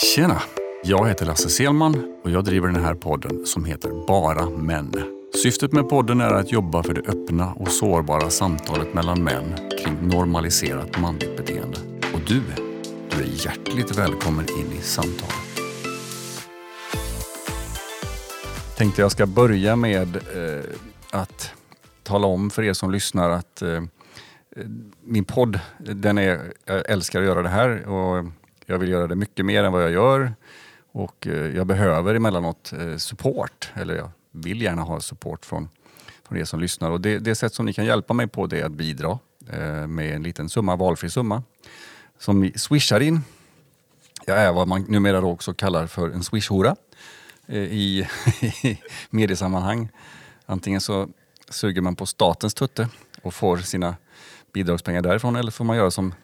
Tjena! Jag heter Lasse Selman och jag driver den här podden som heter Bara Män. Syftet med podden är att jobba för det öppna och sårbara samtalet mellan män kring normaliserat manligt beteende. Och du, du är hjärtligt välkommen in i samtalet. Tänkte jag ska börja med eh, att tala om för er som lyssnar att eh, min podd, den är, jag älskar att göra det här och jag vill göra det mycket mer än vad jag gör. Och eh, jag behöver emellanåt eh, support, eller jag vill gärna ha support från, från er som lyssnar. Och det, det sätt som ni kan hjälpa mig på det är att bidra eh, med en liten summa, valfri summa, som ni swishar in. Jag är vad man numera också kallar för en swishhora i, i mediesammanhang. Antingen så suger man på statens tutte och får sina bidragspengar därifrån eller får man göra som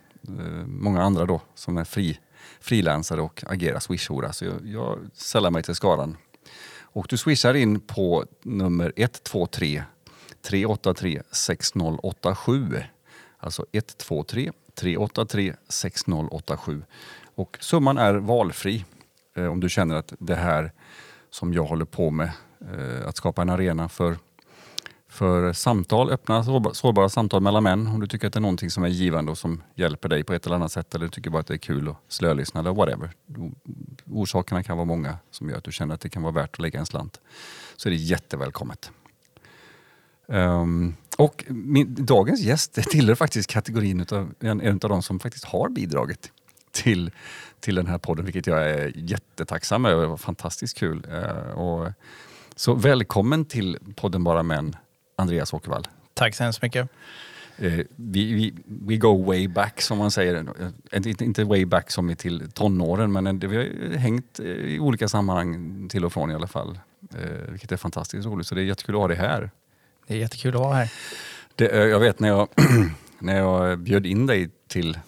många andra då som är fri frilansare och agerar swishhora. Så jag, jag sällar mig till skaran. Och du swishar in på nummer 123 383 6087. Alltså 123 383 6087. Och summan är valfri eh, om du känner att det här som jag håller på med, eh, att skapa en arena för för samtal, öppna sårbara samtal mellan män. Om du tycker att det är någonting som är givande och som hjälper dig på ett eller annat sätt eller du tycker bara att det är kul att slölyssna eller whatever. Orsakerna kan vara många som gör att du känner att det kan vara värt att lägga en slant. Så är det jättevälkommet. Um, och min, dagens gäst tillhör faktiskt kategorin utav en, en av de som faktiskt har bidragit till, till den här podden, vilket jag är jättetacksam över. Det var fantastiskt kul. Uh, och, så välkommen till podden Bara Män, Andreas Åkervall. Tack så hemskt mycket. Eh, vi, vi, we go way back som man säger. Inte, inte way back som är till tonåren men vi har hängt eh, i olika sammanhang till och från i alla fall. Eh, vilket är fantastiskt roligt. Så det är jättekul att ha dig här. Det är jättekul att vara här. Det, jag vet när jag, när jag bjöd in dig till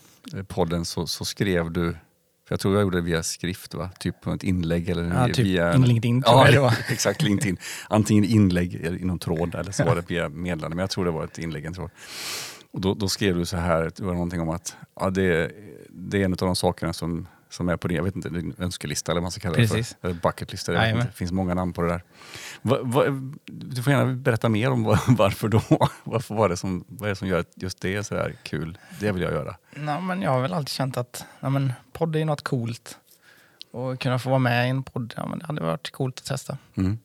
podden så, så skrev du för jag tror jag gjorde det via skrift, va? typ på ett inlägg. Eller ja, typ via en, LinkedIn tror ja, jag det var. exakt, LinkedIn. Antingen inlägg i någon tråd eller så var det via meddelande, men jag tror det var ett inlägg i en tråd. Och då, då, skrev du så här, det var någonting om att ja, det, det är en av de sakerna som som är på din, jag vet inte, din önskelista eller vad man ska kalla det Precis. för. Eller bucketlista, det finns många namn på det där. Va, va, du får gärna berätta mer om varför då? Varför var det som, vad är det som gör att just det är så här kul? Det vill jag göra. Nej, men jag har väl alltid känt att ja, men, podd är något coolt. Och kunna få vara med i en podd, ja, men det hade varit coolt att testa. Mm.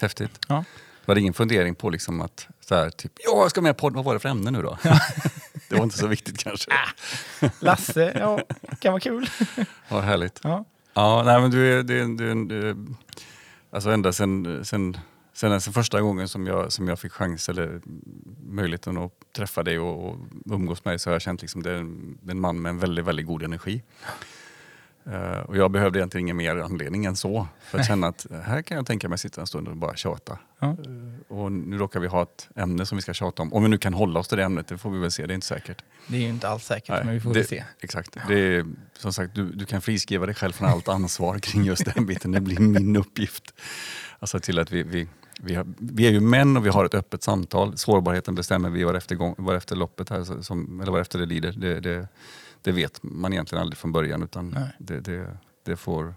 Häftigt. Ja. Var det ingen fundering på liksom att så här, typ, ja, jag ska med i podd, vad var det för ämne nu då? det var inte så viktigt kanske. Ah, Lasse, ja, kan vara kul. ja, härligt. Ja. Ja, nej, men du är, du, du, du, alltså ända sen, sen, sen, sen första gången som jag, som jag fick chans eller möjligheten att träffa dig och, och umgås med dig så har jag känt liksom det är en, en man med en väldigt, väldigt god energi. Uh, och jag behövde egentligen ingen mer anledning än så. För att känna att här kan jag tänka mig sitta en stund och bara tjata. Ja. Uh, och nu råkar vi ha ett ämne som vi ska tjata om. Om vi nu kan hålla oss till det ämnet, det får vi väl se. Det är inte säkert. Det är ju inte alls säkert, Nej, men vi får det, väl se. Exakt. Det är, som sagt, du, du kan friskriva dig själv från allt ansvar kring just den biten. Det blir min uppgift. Alltså till att vi, vi, vi, har, vi är ju män och vi har ett öppet samtal. Sårbarheten bestämmer vi var efter, gång, var efter loppet, här, som, eller var efter det lider. Det, det, det vet man egentligen aldrig från början. utan det, det, det får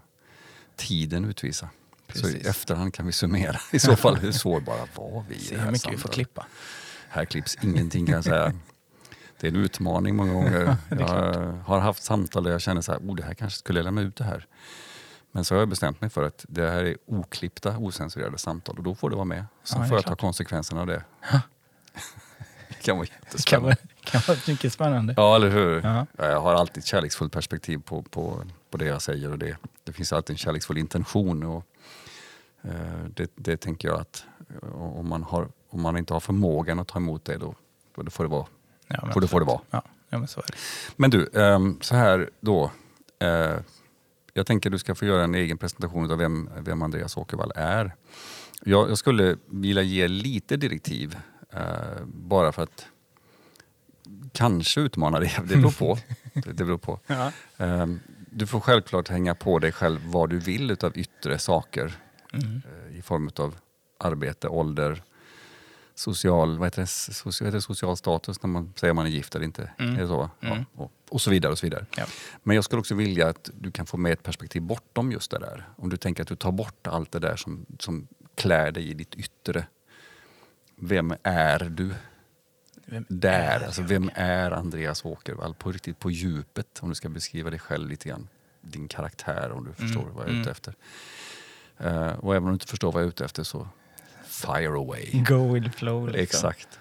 tiden utvisa. Precis. Så i efterhand kan vi summera i så fall hur sårbara var vi. Se hur mycket vi får klippa. Här klipps ingenting kan jag säga. Det är en utmaning många gånger. Jag har haft samtal där jag känner så här, oh, det här kanske skulle lämna ut det här. Men så har jag bestämt mig för att det här är oklippta, osensurerade samtal och då får det vara med. Så ja, får jag klart. ta konsekvenserna av det. kan vara jättespännande. Kan vara mycket spännande. Ja, eller hur? Ja. Jag har alltid ett kärleksfullt perspektiv på, på, på det jag säger och det, det finns alltid en kärleksfull intention. Och, eh, det, det tänker jag att om man, har, om man inte har förmågan att ta emot det då, då får det vara. Ja, får det, får det vara. Ja, ja, men, så är det. men du, eh, så här då. Eh, jag tänker att du ska få göra en egen presentation av vem, vem Andreas Åkervall är. Jag, jag skulle vilja ge lite direktiv, eh, bara för att kanske utmana dig, det beror på. Det, beror på. Ja. Um, du får självklart hänga på dig själv vad du vill utav yttre saker mm. uh, i form av arbete, ålder, social, vad heter det, social, heter det social status när man säger man är gift eller inte. Mm. Är det så? Mm. Ja, och, och så vidare. och så vidare. Ja. Men jag skulle också vilja att du kan få med ett perspektiv bortom just det där. Om du tänker att du tar bort allt det där som, som klär dig i ditt yttre. Vem är du? Vem Där, är alltså vem är Andreas Åkervall på riktigt på djupet? Om du ska beskriva dig själv lite grann. Din karaktär om du förstår vad jag är ute mm. efter. Eh, och även om du inte förstår vad jag är ute efter så fire away. Go with flow. Liksom. Exakt.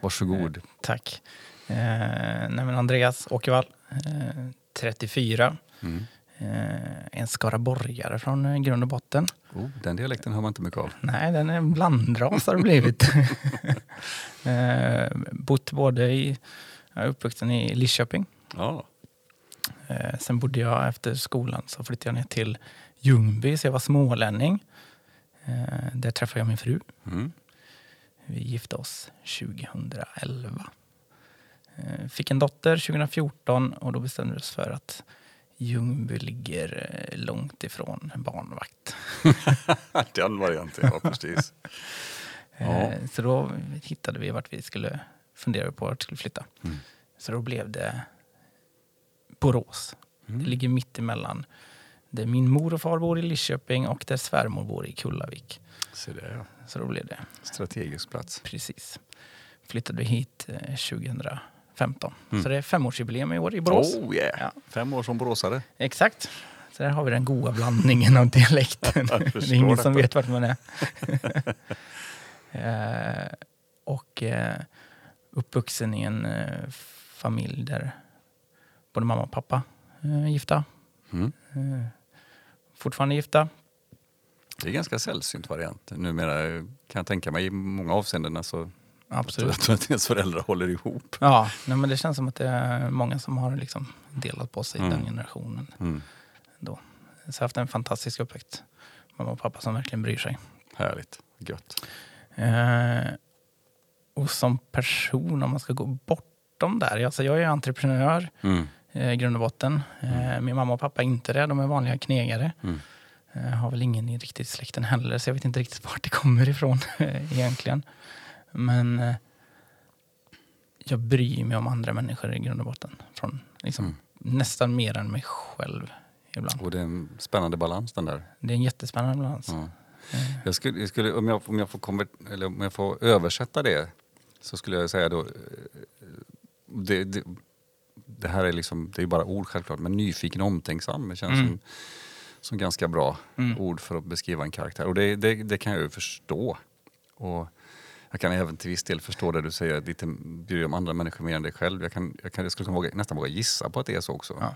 Varsågod. Tack. Eh, nej men Andreas Åkervall, eh, 34. Mm. Eh, en skaraborgare från eh, grund och botten. Oh, den dialekten hör man inte mycket av. Nej, den är en blandras har det blivit. eh, bott både i, jag är uppvuxen i Lidköping. Ja. Sen bodde jag efter skolan så flyttade jag ner till Ljungby så jag var smålänning. Där träffade jag min fru. Mm. Vi gifte oss 2011. Eh, Fick en dotter 2014 och då bestämde vi oss för att Ljungby ligger eh, långt ifrån barnvakt. Den varianten, ja precis. Eh, ja. Så då hittade vi vart vi skulle fundera på vart vi skulle flytta. Mm. Så då blev det Borås. Mm. Det ligger mitt emellan där min mor och far bor i Lidköping och där svärmor bor i Kullavik. Så, det, ja. Så då blev det. Strategisk plats. Precis. Flyttade vi hit eh, 2000 15. Mm. Så det är femårsjubileum i år i Borås. Oh yeah! Ja. Fem år som boråsare. Exakt. Så där har vi den goda blandningen av dialekten. det är ingen som vet vart man är. Eh, och eh, uppvuxen i en eh, familj där både mamma och pappa är gifta. Mm. fortfarande gifta. Det är en ganska sällsynt variant numera kan jag tänka mig i många avseenden. Alltså Absolut. jag tror att ens föräldrar håller ihop. Ja, nej, men det känns som att det är många som har liksom delat på sig i Mm. den generationen. Mm. Då. Så jag har haft en fantastisk uppväxt. Mamma och pappa som verkligen bryr sig. Härligt. Gött. Eh, och som person, om man ska gå bortom där. Alltså jag är entreprenör Mm. eh, i grund och botten. Eh, min mamma och pappa är inte det. De är vanliga knegare. Mm. Eh, har väl ingen i riktigt släkten heller, så jag vet inte riktigt vart det kommer ifrån egentligen. Men eh, jag bryr mig om andra människor i grund och botten. Från, liksom, Mm. Nästan mer än mig själv ibland. Och det är en spännande balans den där. Det är en jättespännande balans. Eh, Jag skulle, jag skulle, om, jag, om, jag får konvert, eller om jag får översätta det så skulle jag säga då... eh, Det, det, det här är liksom, det är bara ord självklart, men nyfiken och omtänksam det känns Mm. som, som ganska bra Mm. ord för att beskriva en karaktär. Och det, det, det kan jag ju förstå. Och jag kan även till viss del förstå det du säger, lite bryr om andra människor mer än dig själv. Jag, kan, jag, kan, jag skulle våga, nästan våga gissa på att det är så också. Ja.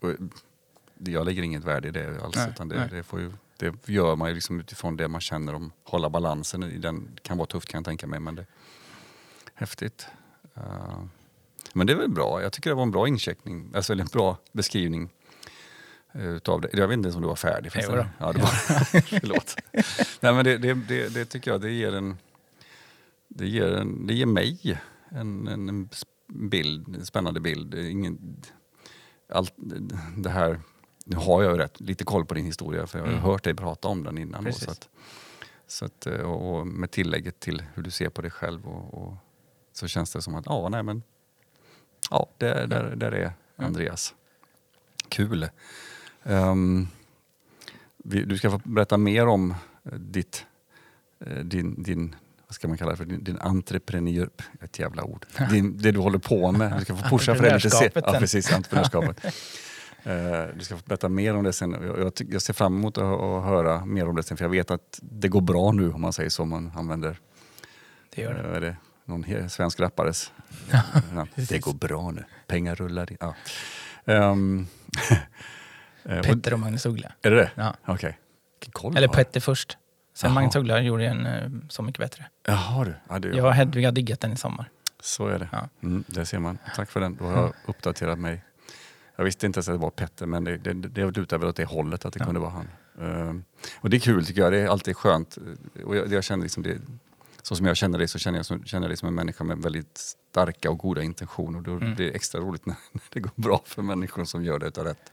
Det- jag lägger inget värde i det alls. Nej, utan det, det, får ju, det gör man ju liksom utifrån det man känner om hålla balansen i den. Kan vara tufft kan jag tänka mig, men det häftigt. Ehm, men det är väl bra. Jag tycker det var en bra incheckning, alltså en bra beskrivning utav det. Jag vet inte ens om du var färdig. Förresten. då. Ja, det var, förlåt. Nej, men det, det, det, det tycker jag det ger en... Det ger, en, det ger mig en, en, bild, en spännande bild. Det Ingen, allt det här... Nu har jag ju rätt, lite koll på din historia för jag har Mm. hört dig prata om den innan. Då, så att, så att, eh, och och med tillägget till hur du ser på dig själv och, och så känns det som att ja, nej men ja, där, där, där är Andreas. Kul. Ehm, vi, du ska få berätta mer om eh, ditt, eh, din, din, vad ska man kalla det för, din, din entreprenör, ett jävla ord, din, det du håller på med. Du ska få pusha för det lite se- Entreprenörskapet Ja, precis, entreprenörskapet. Eh, du ska få berätta mer om det sen. Jag, ser fram emot att, att höra mer om det sen, för jag vet att det går bra nu om man säger så, om man använder Det gör det. Är det? Någon svensk rappares. Det går bra nu. Pengar rullar in. Ja. Ehm, eh, Petter och Magnus Uggla. Är det det? Ja. Okej. Koll Eller. Petter först. Sen Jaha. Magnus Uggla gjorde en eh, Så mycket bättre. Jaha du. Ja, det, Jag och Hedvig har diggat den i sommar. Så är det. Ja. Mm, det ser man. Tack för den. Då har jag uppdaterat mig. Jag visste inte ens att det var Petter, men det, det, det lutar väl åt det hållet att det Ja. kunde vara han. Ehm, och det är kul tycker jag. Det är alltid skönt. Och jag, jag känner liksom det, så som jag känner dig så känner jag, som, känner dig som en människa med väldigt starka och goda intentioner. Då Mm. blir det extra roligt när, när det går bra för människor som gör det utav rätt.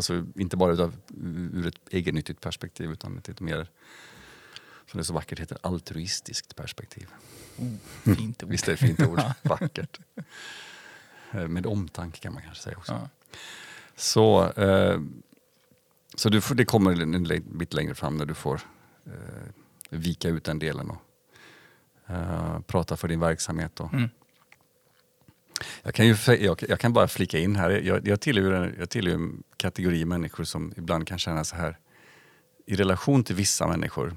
Alltså inte bara utav, ur ett egennyttigt perspektiv utan ett lite mer som det så vackert heter, altruistiskt perspektiv. Oh, fint ord. Visst är det fint ord? Vackert. Eh, Med omtanke kan man kanske säga också. Ja. Så, eh, så du får, det kommer en bit längre fram när du får eh, vika ut den delen och eh, prata för din verksamhet. Och. Mm. Jag, kan ju, jag, jag kan bara flika in här, jag, jag tillhör, en- jag tillhör en kategori människor som ibland kan känna så här i relation till vissa människor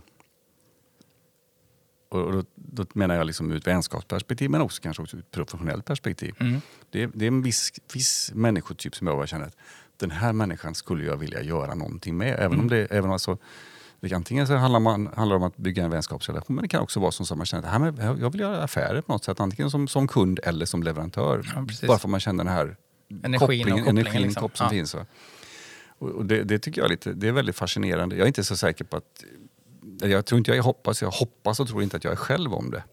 och och då, då menar jag liksom ur ett vänskapsperspektiv men också kanske också ur ett professionellt perspektiv. Mm. Det, är- det är en viss, viss människotyp som jag bara känner att den här människan skulle jag vilja göra någonting med. Även om det, även alltså, det antingen så handlar, man, handlar det om att bygga en vänskapsrelation men det kan också vara som så att man känner att här, men jag vill göra affärer på något sätt. Antingen som, som kund eller som leverantör. Ja, precis. bara för att man känner den här Energin och kopplingen, kopplingen, energin liksom. som Ja. finns. Va? Och, det, det tycker jag är, lite, det är väldigt fascinerande. Jag är inte så säker på att... Jag tror inte jag hoppas, jag hoppas och tror inte att jag är själv om det.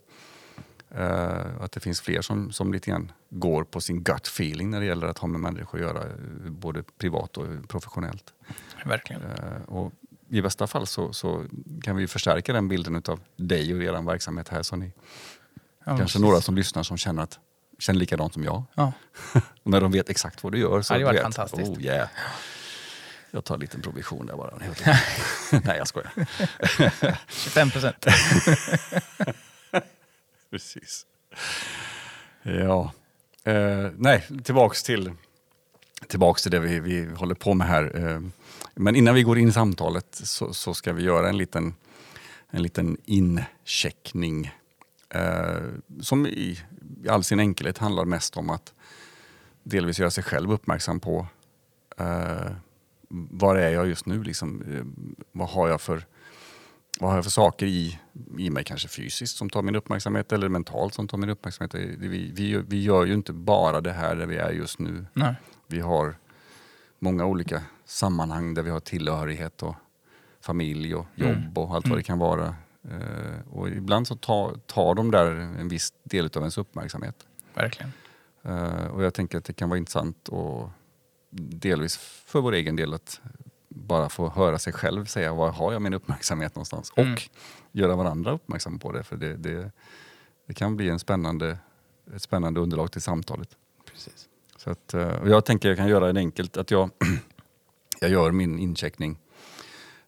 Eh, att det finns fler som, som lite grann går på sin gut feeling när det gäller att ha med människor att göra, både privat och professionellt. Verkligen. Eh, och I bästa fall så, så kan vi förstärka den bilden av dig och er verksamhet här. Så ni, Ja, kanske några som lyssnar som känner, att, känner likadant som jag. Ja. Och när de vet exakt vad du gör så Ja, det var vet fantastiskt. Oh, yeah. Jag tar en liten provision där bara. Nej, jag skojar. 25 procent. Precis. Ja. Eh, nej, tillbaks till, tillbaks till det vi, vi håller på med här. Eh, men innan vi går in i samtalet så, så ska vi göra en liten, en liten incheckning. Eh, som i, i all sin enkelhet handlar mest om att delvis göra sig själv uppmärksam på eh, var är jag just nu? Liksom, eh, vad har jag för vad har jag för saker i, i mig, kanske fysiskt, som tar min uppmärksamhet eller mentalt som tar min uppmärksamhet. Vi, vi, vi gör ju inte bara det här där vi är just nu. Nej. Vi har många olika sammanhang där vi har tillhörighet och familj och jobb Mm. och allt vad det kan vara. Eh, och ibland så tar, tar de där en viss del av ens uppmärksamhet. Verkligen. Eh, och jag tänker att det kan vara intressant och delvis för vår egen del att bara få höra sig själv säga var har jag min uppmärksamhet någonstans Mm. och göra varandra uppmärksamma på det. För det, det, det kan bli en spännande, ett spännande underlag till samtalet. Precis. Så att, eh, jag tänker jag kan göra det enkelt att jag, jag gör min incheckning.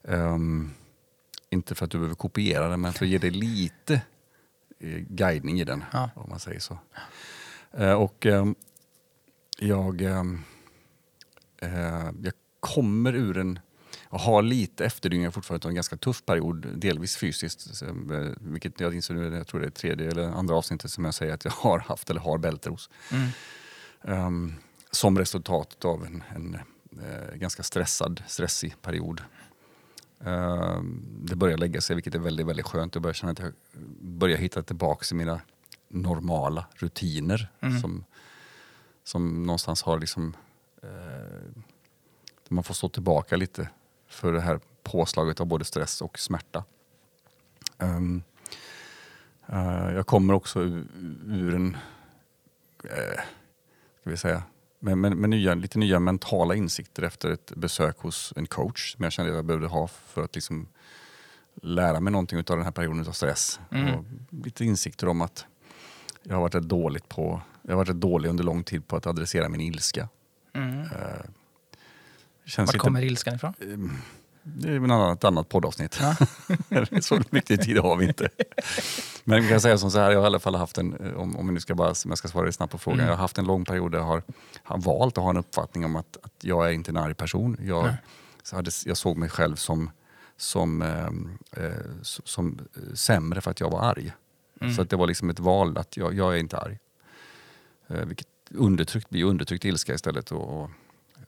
Ehm, inte för att du behöver kopiera den men för att ge dig lite eh, guidning i den. Ja. Om man säger så. Eh, och ehm, jag, eh, jag kommer ur en... Jag har lite efterdyningar fortfarande av en ganska tuff period, delvis fysiskt. Vilket jag inser nu, jag tror det är tredje eller andra avsnittet som jag säger att jag har haft eller har bältros. Mm. Ehm, som resultat av en, en eh, ganska stressad, stressig period. Ehm, det börjar lägga sig, vilket är väldigt, väldigt skönt. Jag börjar känna att jag börjar hitta tillbaka i mina normala rutiner. Mm. Som, som någonstans har liksom... Där man får stå tillbaka lite för det här påslaget av både stress och smärta. Ehm, eh, jag kommer också ur, ur en... Eh, ska vi säga, med, med, med nya, lite nya mentala insikter efter ett besök hos en coach som jag kände att jag behövde ha för att liksom lära mig någonting av den här perioden av stress. Mm. Och lite insikter om att jag har varit rätt dåligt på, jag har varit rätt dålig under lång tid på att adressera min ilska. Mm. Känns Var kommer ilskan ifrån? Det är väl ett annat, poddavsnitt. Ja. så mycket tid har vi inte. Men vi kan säga som så här, jag har i alla fall haft en, om, om vi nu ska bara, jag ska svara snabbt på frågan, Mm. jag har haft en lång period där jag har, har valt att ha en uppfattning om att, att jag är inte en arg person. Jag, Nej. så hade, jag såg mig själv som, som, eh, eh, som sämre för att jag var arg. Mm. Så att det var liksom ett val att jag, jag är inte arg. Eh, vilket undertryckt blir undertryckt ilska istället. Och, och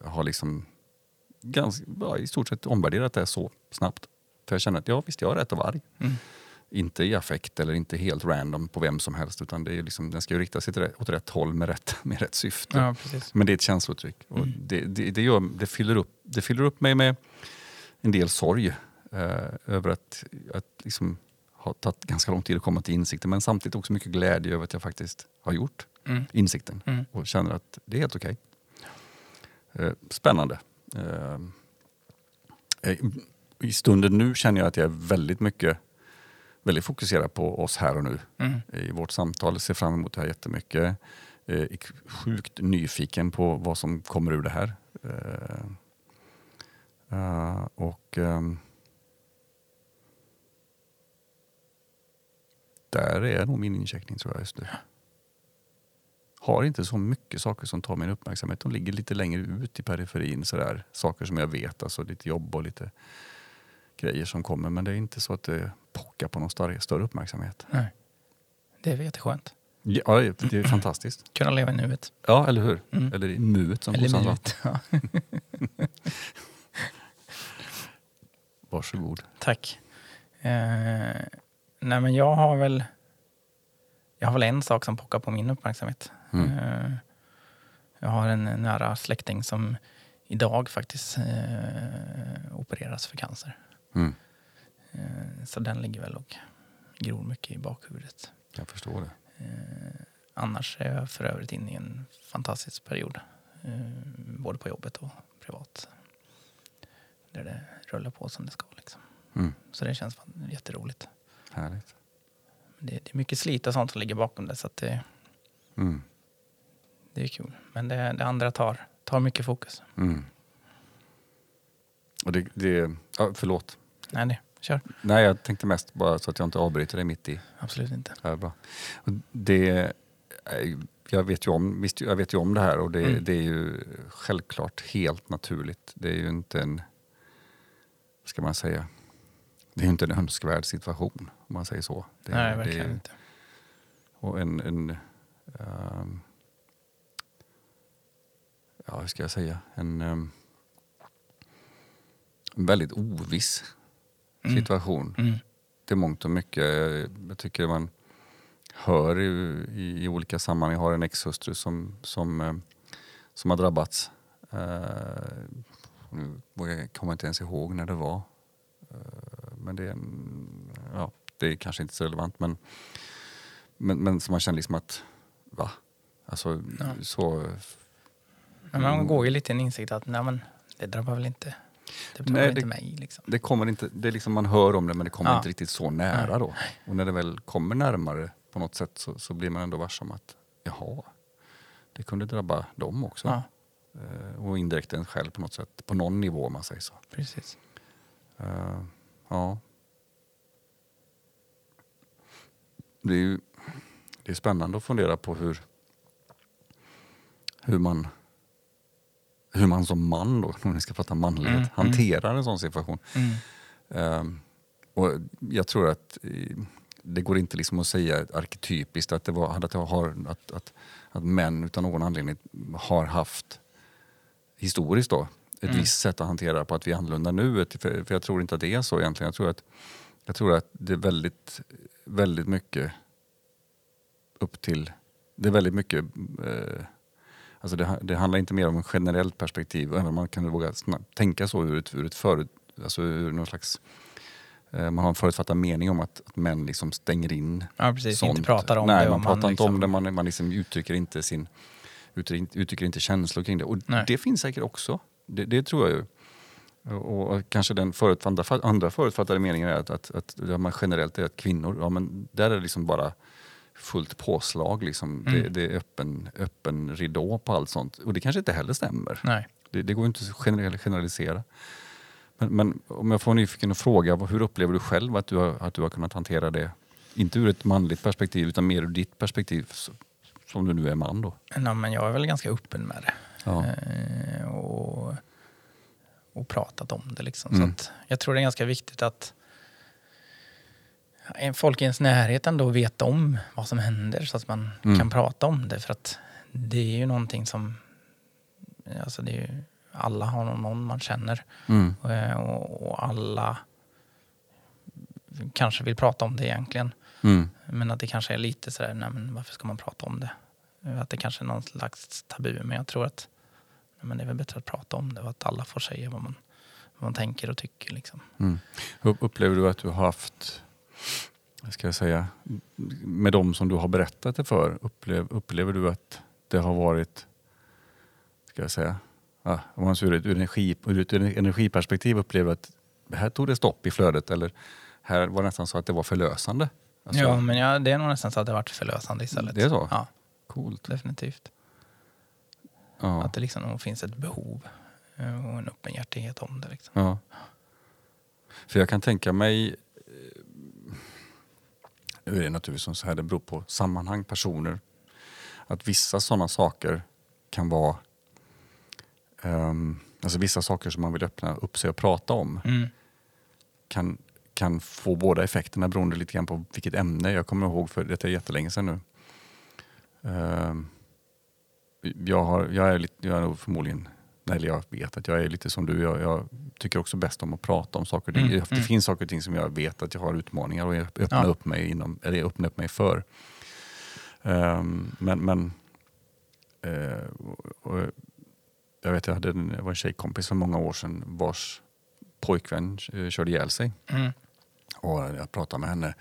jag har liksom ganska, ja, i stort sett omvärderat det så snabbt. För jag känner att ja, visst jag har rätt att vara arg. Mm. Inte i affekt eller inte helt random på vem som helst. Utan det är liksom, den ska ju rikta sig åt rätt håll med rätt, med rätt syfte. Ja. Men det är ett känslouttryck. Och Mm. det, det, det, gör, det, fyller upp, det fyller upp mig med en del sorg eh, över att, att liksom ha tagit ganska lång tid att komma till insikten. Men samtidigt också mycket glädje över att jag faktiskt har gjort Mm. insikten. Mm. Och känner att det är helt okej. Eh, spännande. Eh, I stunden nu känner jag att jag är väldigt mycket väldigt fokuserad på oss här och nu Mm. i vårt samtal. Ser fram emot det här jättemycket. Eh, är sjukt nyfiken på vad som kommer ur det här. Eh, eh, och ehm, där är nog min incheckning tror jag just nu. Har inte så mycket saker som tar min uppmärksamhet. De ligger lite längre ut i periferin. Sådär. Saker som jag vet, alltså lite jobb och lite grejer som kommer. Men det är inte så att det pockar på någon större, större uppmärksamhet. Nej. Det är jätteskönt. Ja, det är fantastiskt. Kunna leva i nuet. Ja, eller hur? Mm. Eller i nuet som Eller nuet. Ja. Varsågod. Tack. Eh, nej men jag har väl jag har väl en sak som pockar på min uppmärksamhet. Mm. Eh, jag har en nära släkting som idag faktiskt eh, opereras för cancer. Mm. Eh, så den ligger väl och gror mycket i bakhuvudet. Jag förstår det. Eh, annars är jag för övrigt inne i en fantastisk period. Både på jobbet och privat. Där det rullar på som det ska. Liksom. Mm. Så det känns fan jätteroligt. Härligt. Det, det är mycket slit och sånt som ligger bakom det. Så att det, Mm. Det är kul. Men det, det andra tar, tar mycket fokus. Mm. Och det, det, ja, förlåt. Nej, det, kör. Nej, jag tänkte mest bara så att jag inte avbryter dig mitt i. Absolut inte. Det är bra. Och det, är- jag, vet ju om, visst, jag vet ju om det här och det, Mm. det är ju självklart helt naturligt. Det är ju inte en, vad ska man säga, det är ju inte en önskvärd situation om man säger så. Det, Nej, det verkligen är- inte. Och en, en ehm, ja hur ska jag säga, en, ehm, en väldigt oviss Mm. situation Mm. till mångt och mycket. Jag tycker man hör i, i, i olika sammanhang. Jag har en exhustru som, som, eh, som har drabbats. Eh, nu vågar jag kommer inte ens ihåg när det var. Eh, men det är, ja, det är kanske inte så relevant. Men, men, men som man känner liksom att, va? Alltså Ja. så... Men man går ju lite i en insikt att nej, men, det drabbar väl inte, det drabbar Nej, inte det- mig. Liksom. Det kommer inte, det är liksom man hör om det men det kommer Ja. inte riktigt så nära då. Och när det väl kommer närmare på något sätt så, så blir man ändå varse om att jaha, det kunde drabba dem också. Ja, Eh, och indirekt en själv på något sätt, på någon nivå om man säger så. precis. Eh, ja. Det är ju det är spännande att fundera på hur, hur man hur man som man då, om vi ska prata manlighet, Mm, hanterar en sån situation. Mm. Ehm, och jag tror att eh, det går inte liksom att säga arketypiskt att, det var, att, det har, att, att, att män utan någon anledning har haft historiskt då ett Mm. visst sätt att hantera på att vi är annorlunda nu. För, för jag tror inte att det är så egentligen. Jag tror att, jag tror att det är väldigt, väldigt mycket upp till... Det är väldigt mycket... Eh, alltså det, det handlar inte mer om ett generellt perspektiv, även om man kan våga tänka så ur ett, ur ett förut, alltså ur slags... Eh, man har en förutfattad mening om att, att män liksom stänger in Ja, precis. sånt. Inte pratar om Nej, det. man pratar inte om liksom- det. Man, man liksom uttrycker inte sin uttrycker, uttrycker inte känslor kring det. Och Nej. det finns säkert också. Det, det tror jag ju. Och, och kanske den förut, andra, andra förutfattade meningen är att, att, att ja, man generellt är att kvinnor, ja men där är det liksom bara fullt påslag. Liksom. Det, Mm. det är öppen, öppen ridå på allt sånt. Och det kanske inte heller stämmer. Nej. Det, det går inte att generalisera. Men, men om jag får nyfiken att fråga, hur upplever du själv att du, har, att du har kunnat hantera det? Inte ur ett manligt perspektiv utan mer ur ditt perspektiv som du nu är man då. Ja, men jag är väl ganska öppen med det. Ja. Eh, och, och pratat om det. Liksom. Mm. Så jag tror det är ganska viktigt att folk i ens närhet ändå vet om vad som händer så att man Mm. kan prata om det. För att det är ju någonting som... Alltså det är ju, alla har någon man känner Mm. eh, och, och alla kanske vill prata om det egentligen. Mm. Men att det kanske är lite sådär, nej men varför ska man prata om det? Att det kanske är någon slags tabu. Men jag tror att men det är väl bättre att prata om det och att alla får säga vad man, vad man tänker och tycker. Liksom. Mm. Upplever du att du har haft, ska jag säga, med de som du har berättat det för, upplev, upplever du att det har varit, ska jag säga, ja, om man ser ur ett, energi, ur ett energiperspektiv upplever att här tog det stopp i flödet eller Här var det nästan så att det var förlösande. Alltså, ja, men ja, det är nog nästan så att det varit förlösande istället. Det är så? Ja, Coolt. definitivt. Ja. Att det liksom finns ett behov eh, och en öppenhjärtighet om det. Liksom. Ja. För jag kan tänka mig, nu är det naturligtvis så här, det beror på sammanhang, personer, att vissa sådana saker kan vara, ehm, alltså vissa saker som man vill öppna upp sig och prata om Mm. kan, kan få båda effekterna beroende lite grann på vilket ämne. Jag kommer ihåg, för detta är jättelänge sedan nu. Ehm, jag, har, jag, är lite, jag är nog förmodligen, eller jag vet att jag är lite som du. Jag, jag tycker också bäst om att prata om saker. Mm, Det mm. finns saker och ting som jag vet att jag har utmaningar och öppna Ja. upp mig inom, eller öppna upp mig för. Ehm, men men eh, och, och, jag vet jag hade en, jag var en tjejkompis för många år sedan vars pojkvän eh, körde ihjäl sig. Mm. Och jag pratade med henne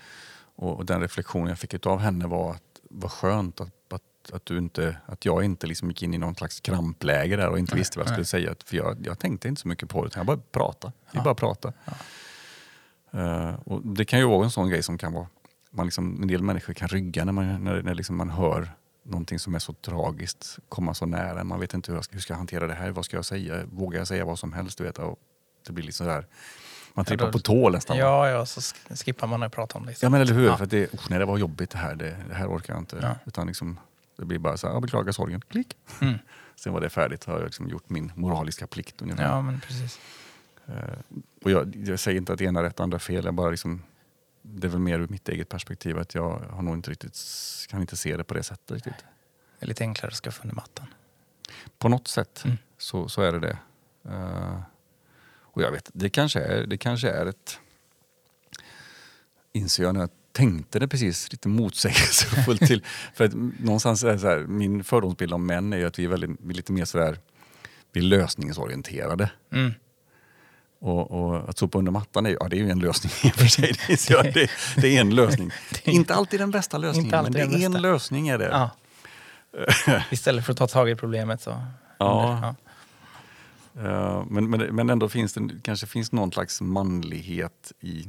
och, och den reflektion jag fick av henne var att vad skönt att, att, att, du inte, att jag inte liksom gick in i någon slags krampläge där och inte Nej, visste vad jag skulle nej. säga. För jag, jag tänkte inte så mycket på det, utan jag bara pratade. Ja. bara pratade. Eh, och det kan ju vara en sån grej som kan vara, man liksom, en del människor kan rygga när man, när, när liksom man hör någonting som är så tragiskt komma så nära. Man vet inte hur jag ska, hur ska jag hantera det här, vad ska jag säga? Vågar jag säga vad som helst? Du vet, och det blir liksom där, man trippar då- på tå nästan. Ja, ja, så sk- skippar man att prata om det. Ja men eller hur, Ja. för det, usch, nej, det var jobbigt det här, det, det här orkar jag inte. Ja. Utan liksom, det blir bara så här, jag beklagar sorgen, klick. Mm. Sen var det färdigt, har jag liksom gjort min moraliska plikt ungefär. ja, men precis. Eh, och jag, jag säger inte att det ena är rätt och andra fel, jag bara liksom, det är väl mer ur mitt eget perspektiv att jag har nog inte riktigt, kan inte se det på det sättet riktigt. Det är lite enklare att skaffa under mattan. På något sätt Mm. så, så är det det. Eh, och jag vet, det kanske är, det kanske är ett, inser jag när jag tänkte det precis lite motsägelsefullt till. För att någonstans är så här, min fördomsbild om män är ju att vi är, väldigt, vi är lite mer sådär, vi är lösningsorienterade. Mm. Och, och att sopa under mattan är, ju- ja, det är ju en lösning i och för sig. Det, är, ja, det, det är en lösning. Det är- inte alltid den bästa lösningen, men det är en bästa. lösning. är det. Ja. Istället för att ta tag i problemet så... Ja. ja. Eh, men, men, men ändå finns det kanske finns någon slags manlighet i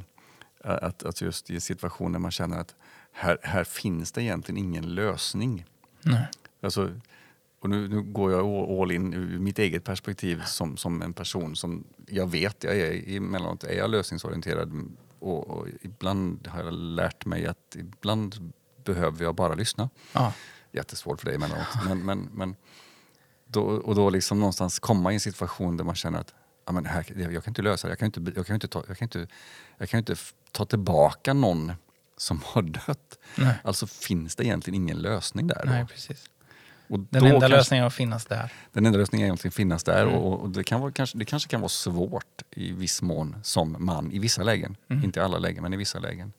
att, att just i situationer man känner att här, här finns det egentligen ingen lösning. Nej. Alltså, och nu, nu går jag all- all in ur mitt eget perspektiv som, som en person som jag vet, jag är emellanåt är jag lösningsorienterad och, och ibland har jag lärt mig att ibland behöver jag bara lyssna. Ja. Jättesvårt för dig emellanåt. Men, men, men då, och då liksom någonstans komma i en situation där man känner att ja, men här, jag kan inte lösa det, jag kan inte, jag kan inte, ta, jag kan inte, jag kan inte f- ta tillbaka någon som har dött. Nej. Alltså finns det egentligen ingen lösning där. då? Nej, precis. Och Den enda kanske- lösningen är att finnas där. den enda lösningen är egentligen finnas där Mm. och, och det, kan vara, kanske, det kanske kan vara svårt i viss mån som man i vissa lägen. Mm. Inte i alla lägen, men i vissa lägen.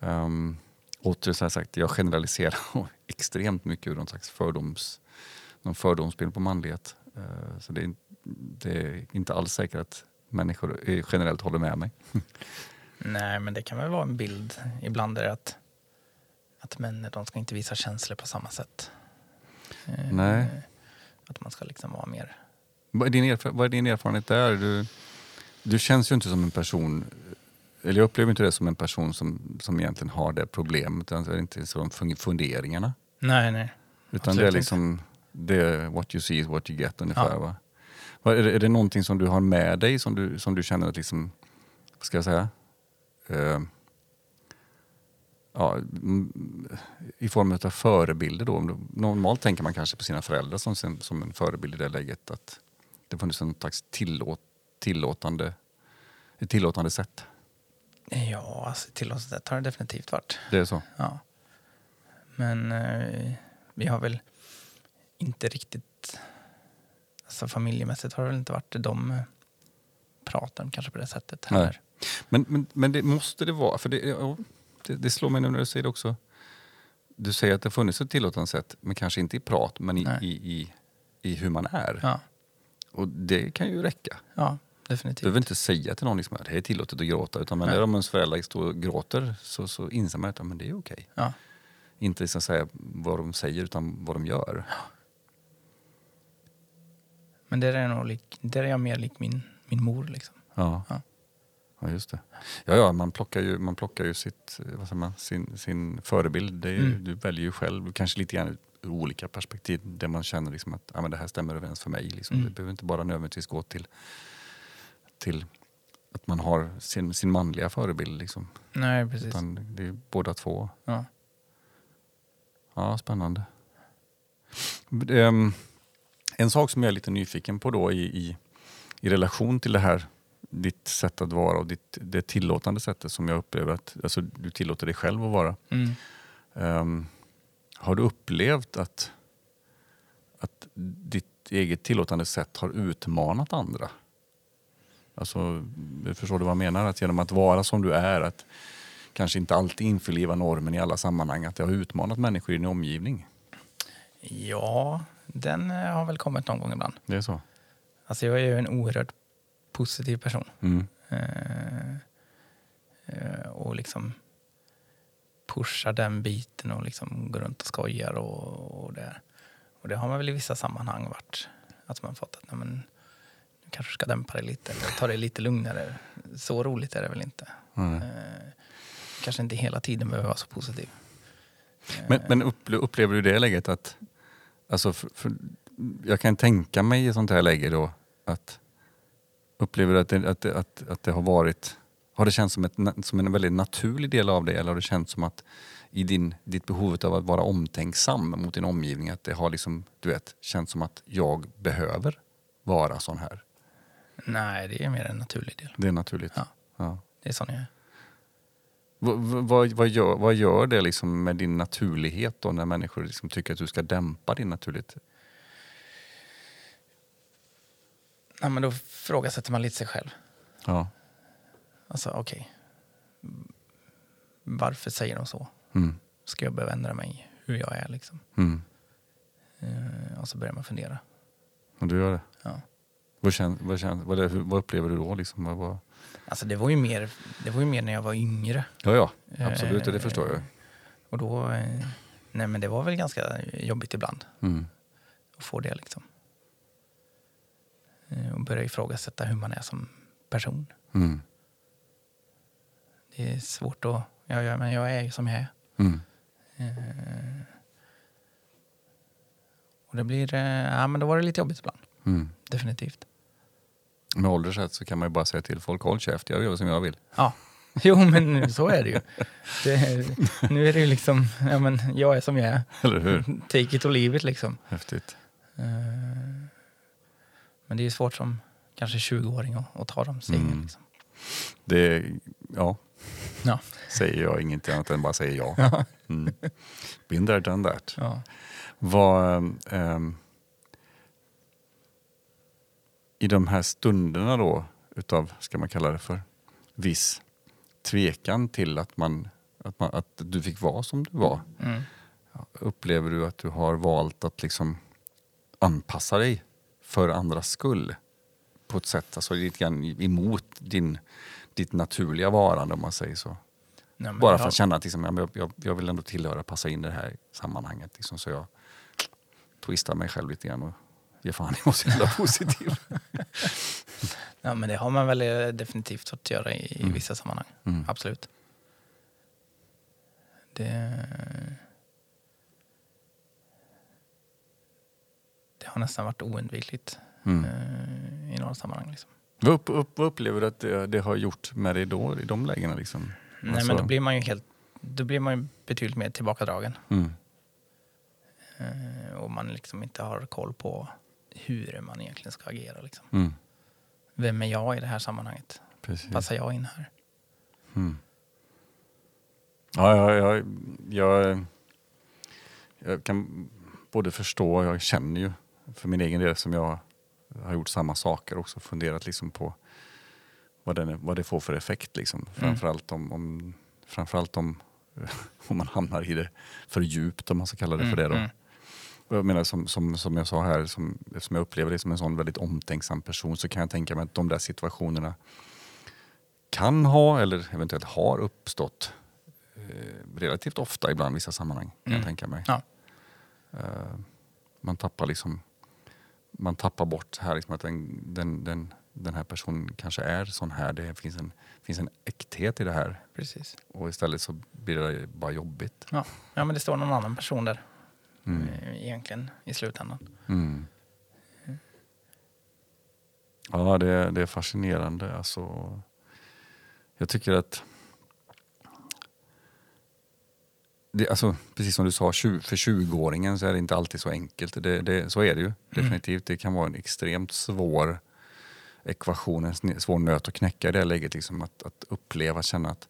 Um, åter så här sagt, jag generaliserar extremt mycket ur någon slags fördoms, någon fördomsbild på manlighet. Eh, så det är, det är inte alls säkert att människor generellt håller med mig. Nej, men det kan väl vara en bild. Ibland är att, att män de ska inte visa känslor på samma sätt. Eh, Nej. Att man ska liksom vara mer... Vad är din, erf- vad är din erfarenhet där? Du, du känns ju inte som en person, eller jag upplever inte det som en person som, som egentligen har det problemet. Utan det är inte så de fun- funderingarna. Nej, nej. Utan Absolut det är liksom, det är what you see is what you get ungefär. Ja. Va? Är, det, är det någonting som du har med dig som du, som du känner att liksom, vad ska jag säga? Eh, ja, mm, I form av förebilder då. Normalt tänker man kanske på sina föräldrar som, som en förebild i det läget. Att det funnits en slags tillåt, tillåtande, ett tillåtande sätt. Ja, alltså tillåtelse har det definitivt varit. Det är så? Ja. Men eh, vi har väl inte riktigt... Alltså familjemässigt har det väl inte varit de eh, praten kanske på det sättet Nej. heller. Men, men, men det måste det vara, för det, ja, det, det slår mig nu när du säger det också. Du säger att det har funnits ett tillåtande sätt, men kanske inte i prat, men i, i, i, i hur man är. Ja, Och det kan ju räcka. ja Du definitivt. behöver inte säga till någon liksom, att det är tillåtet att gråta, utan men de ens föräldrar står och gråter så, så inser man att ja, men det är okej. Ja. Inte liksom säga vad de säger, utan vad de gör. Men där är, nog lik, där är jag mer lik min, min mor. Liksom. Ja. Ja. Ja, just det. Ja, ja man, plockar ju, man plockar ju sitt, vad säger man, sin, sin förebild. Det är, ju- Mm. Du väljer ju själv, kanske lite grann ur olika perspektiv, där man känner liksom att ja, men det här stämmer överens för mig. Liksom. Mm. Det behöver inte bara nödvändigtvis gå till, till att man har sin, sin manliga förebild. Liksom. Nej, precis. Utan det är båda två. Ja. Ja, spännande. Ehm, en sak som jag är lite nyfiken på då i, i, i relation till det här ditt sätt att vara och ditt, det tillåtande sättet som jag upplever att alltså, du tillåter dig själv att vara. Mm. Ehm, har du upplevt att, att ditt eget tillåtande sätt har utmanat andra? Alltså, förstår du vad jag menar? Att genom att vara som du är, att kanske inte alltid införliva normen i alla sammanhang, att det har utmanat människor i din omgivning. Ja, den eh, har väl kommit någon gång ibland. Det är så? Alltså jag är ju en oerhört positiv person. Mm. Eh, eh, och liksom pushar den biten och liksom går runt och skojar och, och det. Och det har man väl i vissa sammanhang varit. Att man fått att nej men, du kanske ska dämpa dig lite eller ta det lite lugnare. Så roligt är det väl inte. Mm. Eh, kanske inte hela tiden behöver vara så positiv. Men, men upple- upplever du det läget att... Alltså för, för, jag kan tänka mig i sånt här läge då att... Upplever du att det, att, det, att, att det har varit... Har det känts som, ett, som en väldigt naturlig del av dig eller har det känts som att i din, ditt behov av att vara omtänksam mot din omgivning att det har liksom, du vet, känts som att jag behöver vara sån här? Nej, det är mer en naturlig del. Det är naturligt. Ja. Ja. Det är sån jag är. Vad, vad, gör, vad gör det liksom med din naturlighet då när människor liksom tycker att du ska dämpa din naturlighet? Ja, men då frågasätter man lite sig själv. Ja. Alltså okej. Varför säger de så? Mm. Ska jag behöva ändra mig hur jag är liksom? Mm. Eh, och så börjar man fundera. Och du gör det? Ja. Vad, kän, vad, kän, vad, det, vad upplever du då? Liksom? Vad, vad... Alltså det var, ju mer, det var ju mer när jag var yngre. Ja, ja. Absolut, Eh, det förstår jag. Och då, eh, nej men det var väl ganska jobbigt ibland Mm. att få det liksom. Eh, och börja ifrågasätta hur man är som person. Mm. Det är svårt att, ja, ja men jag är ju som jag är. Mm. Eh, och det blir, eh, ja men då var det lite jobbigt ibland. Mm. Definitivt. Med åldersrätt så kan man ju bara säga till folk, håll käft, jag gör som jag vill. Ja, jo men så är det ju. Det, nu är det ju liksom, ja men jag är som jag är. Eller hur? Take it or leave it liksom. Häftigt. Eh, Men det är ju svårt som kanske 20-åring att, att ta de stegen. Mm. Liksom. Det, ja, Ja. säger jag ingenting annat än bara säger ja. Mm. Been there, done that. Ja. Vad, ehm, I de här stunderna då utav, ska man kalla det för, viss tvekan till att, man, att, man, att du fick vara som du var. Mm. Upplever du att du har valt att liksom anpassa dig för andras skull? På ett sätt, alltså lite grann emot din, ditt naturliga varande om man säger så. Men Bara jag- för att känna att liksom, jag, jag, jag vill ändå tillhöra, passa in i det här sammanhanget. Liksom, så jag twistar mig själv lite grann och ger fan i att vara positiv. Ja, men det har man väl eh, definitivt fått göra i, i vissa sammanhang. Mm. Absolut. Det, det har nästan varit oundvikligt Mm. eh, i några sammanhang. Liksom. Vad, upp, upp, vad upplever du att det, det har gjort med dig då, i de lägena? Liksom? Nej, Alltså- men då blir man ju helt, då blir man ju betydligt mer tillbakadragen. Mm. Eh, och man liksom inte har koll på hur man egentligen ska agera. Liksom. Mm. Vem är jag i det här sammanhanget? Precis. Passar jag in här? Mm. Ja, ja, ja, jag, jag kan både förstå och jag känner ju för min egen del som jag har gjort samma saker också. Funderat liksom på vad, den, vad det får för effekt. Liksom. Framförallt om, om, framförallt om, om man hamnar i det för djupt om man ska kalla det för det. Då. Jag menar som, som, som jag sa här, som, eftersom jag upplever dig som en sån väldigt omtänksam person så kan jag tänka mig att de där situationerna kan ha eller eventuellt har uppstått eh, relativt ofta ibland i vissa sammanhang. Kan Mm. jag tänka mig. Ja. Eh, man tappar liksom man tappar bort här liksom att den, den, den den här personen kanske är sån här. Det finns en, finns en äkthet i det här. Precis. Och istället så blir det bara jobbigt. Ja. ja, men det står någon annan person där Mm. eh, egentligen i slutändan. Mm. Ja, det, det är fascinerande. Alltså, jag tycker att... Det, alltså, precis som du sa, för 20-åringen så är det inte alltid så enkelt. Det, det, så är det ju definitivt. Det kan vara en extremt svår ekvation, en svår nöt att knäcka i det läget. Liksom att, att uppleva, känna att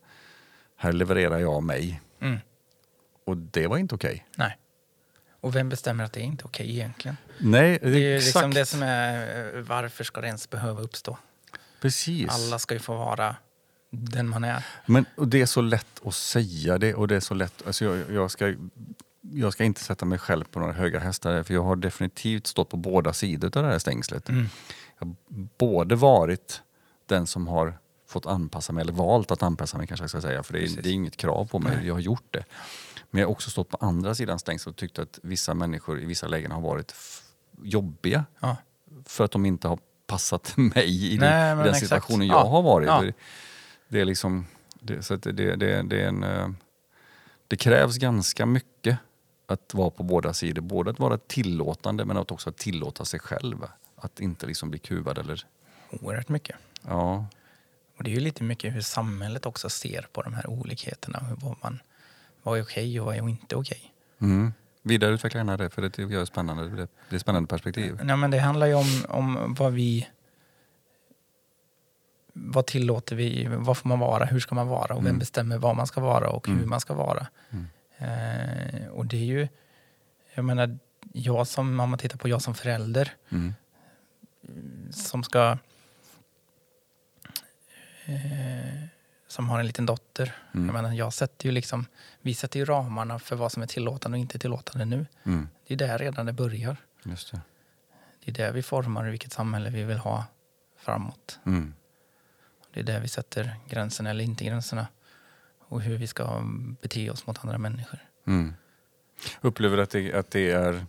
här levererar jag mig. Mm. Och det var inte okej. Nej. Och vem bestämmer att det är inte okej egentligen? Nej, Det är ju exakt. liksom det som är, eh, varför ska det ens behöva uppstå? Precis. Alla ska ju få vara den man är. Men och det är så lätt att säga det och det är så lätt, alltså jag, jag, ska, jag ska inte sätta mig själv på några höga hästar för jag har definitivt stått på båda sidor av det här stängslet. Mm. Jag har både varit den som har fått anpassa mig, eller valt att anpassa mig kanske jag ska säga, för det är, det är inget krav på mig, Nej. jag har gjort det. Men jag har också stått på andra sidan stängslet och tyckt att vissa människor i vissa lägen har varit jobbiga Ja. för att de inte har passat mig i Nej, den, i den situationen jag Ja. har varit. Ja. Det, är liksom, det, så det, det, det, är en... eh, Det krävs ganska mycket att vara på båda sidor. Både att vara tillåtande men att också tillåta sig själv. Att inte liksom bli kuvad eller... Oerhört mycket. Ja, Och det är ju lite mycket hur samhället också ser på de här olikheterna. Hur- man, vad är okej och vad är inte okej. mm. Vidareutveckla gärna det för det tycker jag är spännande. Det, är ett spännande perspektiv. Nej, men det handlar ju om, om vad vi... Vad tillåter vi? Vad får man vara? Hur ska man vara? Och vem Mm. bestämmer vad man ska vara och hur Mm. man ska vara? Mm. Eh, och det är ju... Jag menar, jag som, om man tittar på jag som förälder som ska... Eh, som har en liten dotter. Mm. Jag menar, jag sätter ju liksom, vi sätter ju ramarna för vad som är tillåtande och inte tillåtande nu. Mm. Det är där redan det börjar. Just det. Det är där vi formar vilket samhälle vi vill ha framåt. Mm. Det är där vi sätter gränserna eller inte gränserna. Och hur vi ska bete oss mot andra människor. Mm. Upplever du att det, att det är...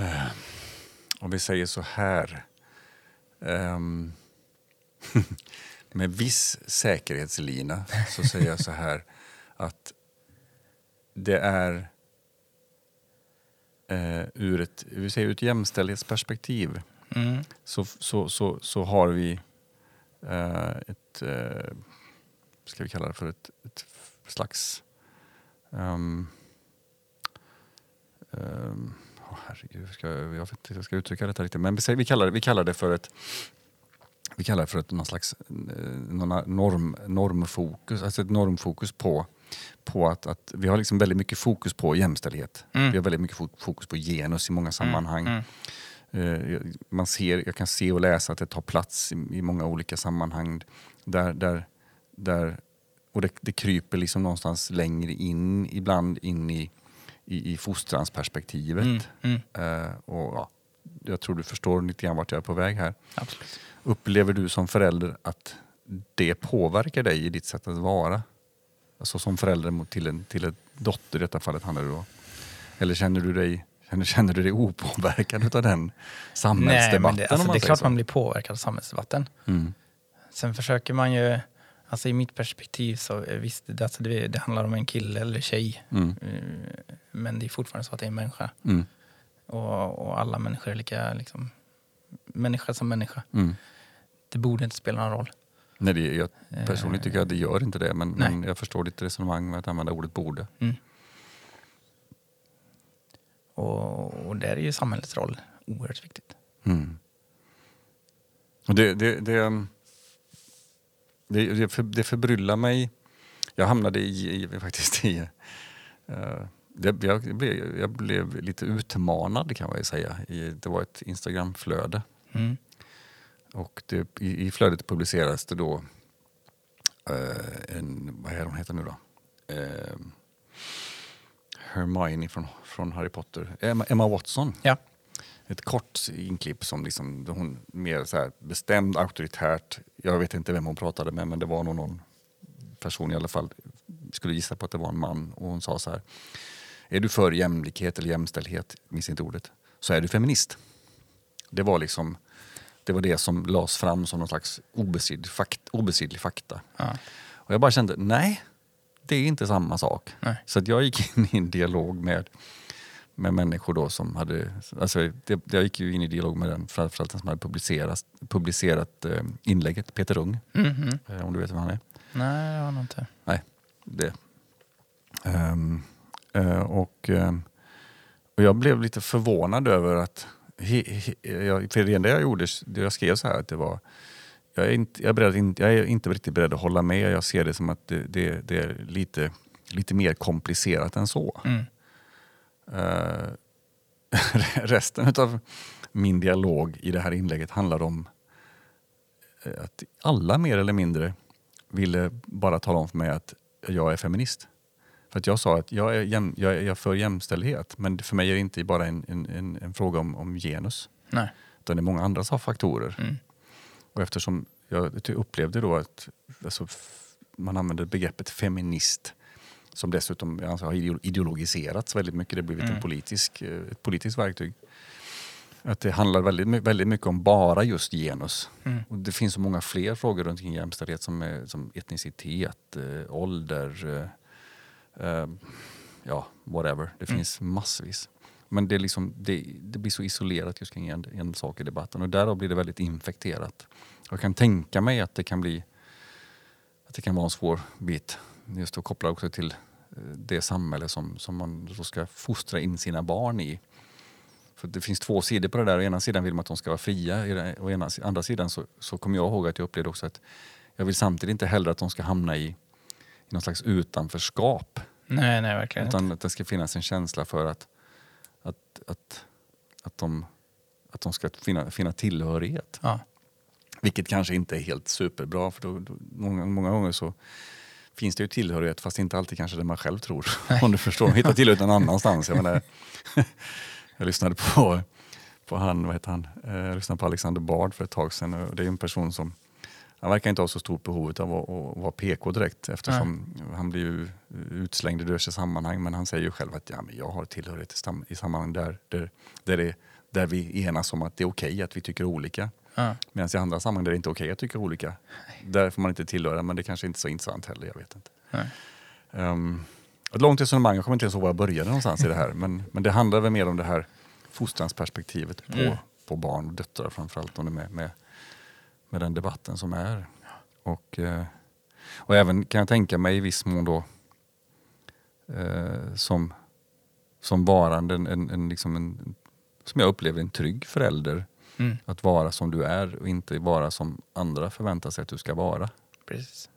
eh, Om vi säger så här. ehm, med viss säkerhetslina så säger jag så här att det är eh, ur ett, vi säger ur ett jämställdhetsperspektiv Mm. så, så, så, så har vi eh, ett, eh, ska vi kalla det för ett, ett slags Um, um, åh, herregud, ska, jag vet inte hur jag ska uttrycka detta riktigt. Men vi, vi, kallar vi kallar det för ett vi kallar det för ett någon slags eh, norm, normfokus, alltså ett normfokus på, på att, att vi har liksom väldigt mycket fokus på jämställdhet. Mm. Vi har väldigt mycket fo- fokus på genus i många sammanhang. Mm. Jag- man ser, jag kan se och läsa att det tar plats i, i många olika sammanhang. Där, där, där, och det, det kryper liksom någonstans längre in, ibland in i, i, i fostransperspektivet. Mm. Mm. Eh, och, ja, jag tror du förstår lite grann vart jag är på väg här. Absolut. Upplever du som förälder att det påverkar dig i ditt sätt att vara? Alltså som förälder till en, till en dotter i detta fallet handlar det då. Eller känner du dig, känner, känner du dig opåverkad av den samhällsdebatten? Nej, men det, alltså, det är klart så? man blir påverkad av samhällsdebatten. Mm. Sen försöker man ju, alltså i mitt perspektiv så eh, visst, det, alltså det, det handlar om en kille eller tjej. Mm. Eh, Men det är fortfarande så att det är en människa. Mm. Och, och alla människor är lika, liksom, människa som människa. Mm. Det borde inte spela någon roll. Nej, det, jag personligen tycker jag att det gör inte det, men, men jag förstår ditt resonemang med att använda ordet borde. Mm. Och, och där är ju samhällets roll oerhört viktigt. Mm. Det, det, det, det, för, det förbryllar mig. Jag hamnade i, i faktiskt i... eh, det, jag, blev, jag blev lite utmanad kan man ju säga. I, det var ett Instagramflöde. Mm. Och det, i, i flödet publicerades det då eh, en, vad är hon heter nu då? Eh, Hermione från, från Harry Potter. Emma, Emma Watson. Ja. Ett kort inklipp som liksom, hon mer så här bestämd, auktoritärt. Jag vet inte vem hon pratade med men det var nog någon person i alla fall. Skulle gissa på att det var en man och hon sa så här. Är du för jämlikhet eller jämställdhet, minns inte ordet, så är du feminist. Det var liksom Det var det som lades fram som någon slags obestridlig, fakt, obestridlig fakta. Ja. Och jag bara kände, nej, det är inte samma sak. Nej. Så att jag gick in i en dialog med, med människor då som hade, alltså det, jag gick ju in i dialog med den, framförallt den som hade publicerat, publicerat eh, inlägget, Peter Ung, Mhm. eh, om du vet vem han är. Nej, det var nog inte. det. Ehm, eh, och, ehm, och jag blev lite förvånad över att, för det enda jag gjorde, jag skrev så här att det var, jag är, inte, jag, är beredd, jag är inte riktigt beredd att hålla med, jag ser det som att det, det, det är lite, lite mer komplicerat än så. Mm. Eh, resten av min dialog i det här inlägget handlar om eh, att alla mer eller mindre ville bara tala om för mig att jag är feminist. För att jag sa att jag är, jäm, jag är jag är för jämställdhet, men för mig är det inte bara en, en, en, en fråga om, om genus. Nej. Utan det är många andra faktorer. Mm. Och eftersom jag upplevde då att alltså, man använder begreppet feminist som dessutom jag anser, har ideo- ideologiserats väldigt mycket. Det har blivit en Mm. politisk, eh, ett politiskt verktyg. Att det handlar väldigt, väldigt mycket om bara just genus. Mm. Och det finns så många fler frågor runt kring jämställdhet som, är, som etnicitet, eh, ålder, eh, ja, whatever. Det Mm. finns massvis. Men det, liksom, det, det blir så isolerat just kring en, en sak i debatten och därav blir det väldigt infekterat. Jag kan tänka mig att det kan bli att det kan vara en svår bit. Just att koppla också till eh, det samhälle som, som man ska fostra in sina barn i. För det finns två sidor på det där. Å ena sidan vill man att de ska vara fria. Å ena, andra sidan så, så kommer jag ihåg att jag upplevde också att jag vill samtidigt inte heller att de ska hamna i någon slags utanförskap. Nej, nej, verkligen inte. Utan att det ska finnas en känsla för att, att, att, att, de, att de ska finna, finna tillhörighet. Ja. Vilket kanske inte är helt superbra för då, då, många, många gånger så finns det ju tillhörighet fast inte alltid kanske det man själv tror. Om du förstår. Hitta tillhörighet någon annanstans. Jag, menar, jag lyssnade på, på han, vad heter han? Eh, Jag lyssnade på Alexander Bard för ett tag sedan. Och det är en person som han verkar inte ha så stort behov av att, att vara PK direkt eftersom han blir ju utslängd i diverse sammanhang. Men han säger ju själv att ja, men jag har tillhörighet i, sammanhang där, där, där, det, där vi enas om att det är okej att vi tycker olika. Ja. Medan i andra sammanhang där det inte är okej att tycka olika, där får man inte tillhöra. Men det kanske inte är så intressant heller, jag vet inte. Nej. Um, ett långt resonemang, jag kommer inte ens ihåg var jag började någonstans i det här. Men, men det handlar väl mer om det här fostransperspektivet på, Mm. på barn och döttrar framförallt. Om det med, med, med den debatten som är. Och, eh, och även kan jag tänka mig i viss mån då eh, som, som varande en, en, en, liksom en, som jag upplever en trygg förälder. Mm. Att vara som du är och inte vara som andra förväntar sig att du ska vara. Precis.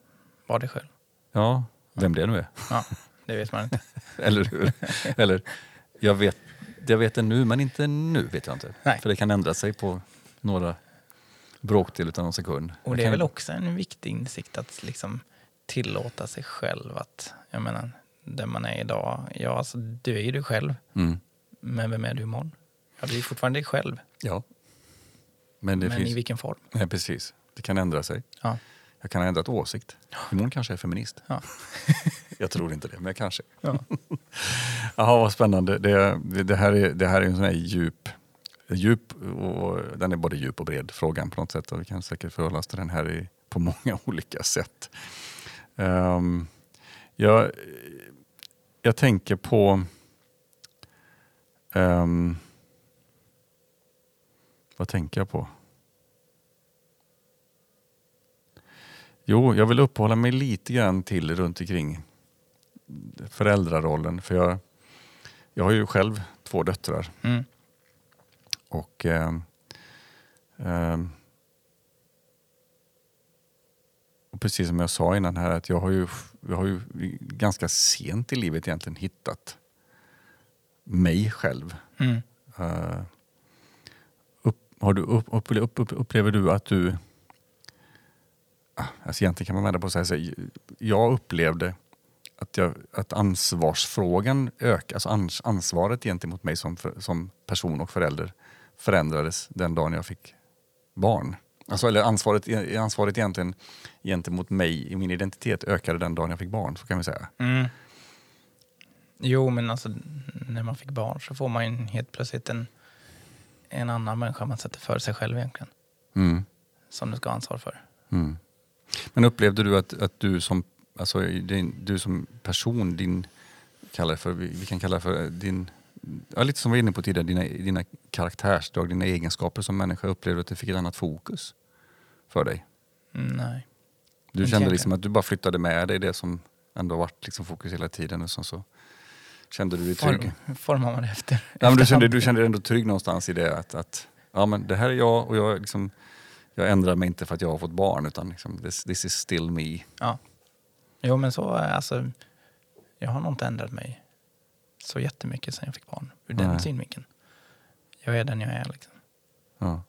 Var det själv. Ja, vem det nu är. Ja, det vet man inte. Eller hur? Eller, jag vet, jag vet det nu, men inte nu vet jag inte. Nej. För det kan ändra sig på några bråkdel utan en sekund. Och det är väl också en viktig insikt att liksom tillåta sig själv att, jag menar, där man är idag, ja alltså du är ju du själv, Mm. men vem är du imorgon? Ja, du är fortfarande dig själv, Ja. Men det men finns... i vilken form? Nej, precis. Det kan ändra sig. Ja. Jag kan ha ändrat åsikt. Imorgon kanske jag är feminist. Ja. jag tror inte det, men kanske. Ja. Jaha, vad spännande. Det, det, det, här är, det här är en sån här djup, djup och, den är både djup och bred frågan på något sätt. Och vi kan säkert förhålla oss till den här i, på många olika sätt. Um, jag, jag tänker på Um, vad tänker jag på? Jo, jag vill uppehålla mig lite grann till runt omkring föräldrarollen. För jag, jag har ju själv två döttrar. Mm. Och ehm, ehm, och precis som jag sa innan här att jag har ju, jag har ju ganska sent i livet egentligen hittat mig själv. Mm. Eh, upp, har du upp, upp, upp, upplever du att du... Ah, Alltså egentligen kan man vända på och säga så här, Jag upplevde att, jag, att ansvarsfrågan ökade, alltså ans, ansvaret gentemot mig som, som person och förälder förändrades den dagen jag fick barn. Alltså, eller ansvaret, ansvaret egentligen gentemot mig i min identitet ökade den dagen jag fick barn, så kan vi säga. Mm. Jo, men alltså när man fick barn så får man ju helt plötsligt en, en annan människa man sätter för sig själv egentligen. Mm. som du ska ha ansvar för. Mm. Men upplevde du att, att du, som, alltså, din, du som person, din, kallar för, vi, vi kan kalla det för din, ja, lite som vi var inne på tidigare, dina, dina karaktärsdrag, dina egenskaper som människa, upplevde du att det fick ett annat fokus för dig? Mm, nej. Du kände egentligen. liksom att du bara flyttade med dig det som ändå varit liksom fokus hela tiden och så, så kände du dig trygg? Form, formar man det efter. Ja, men du, kände, du kände dig ändå trygg någonstans i det att, att ja, men det här är jag och jag, liksom, jag ändrar mig inte för att jag har fått barn utan liksom, this, this is still me. Ja. Jo, men så, alltså, jag har nog inte ändrat mig så jättemycket sen jag fick barn. Ur den Nej. synvinkeln. Jag är den jag är. Liksom. Ja.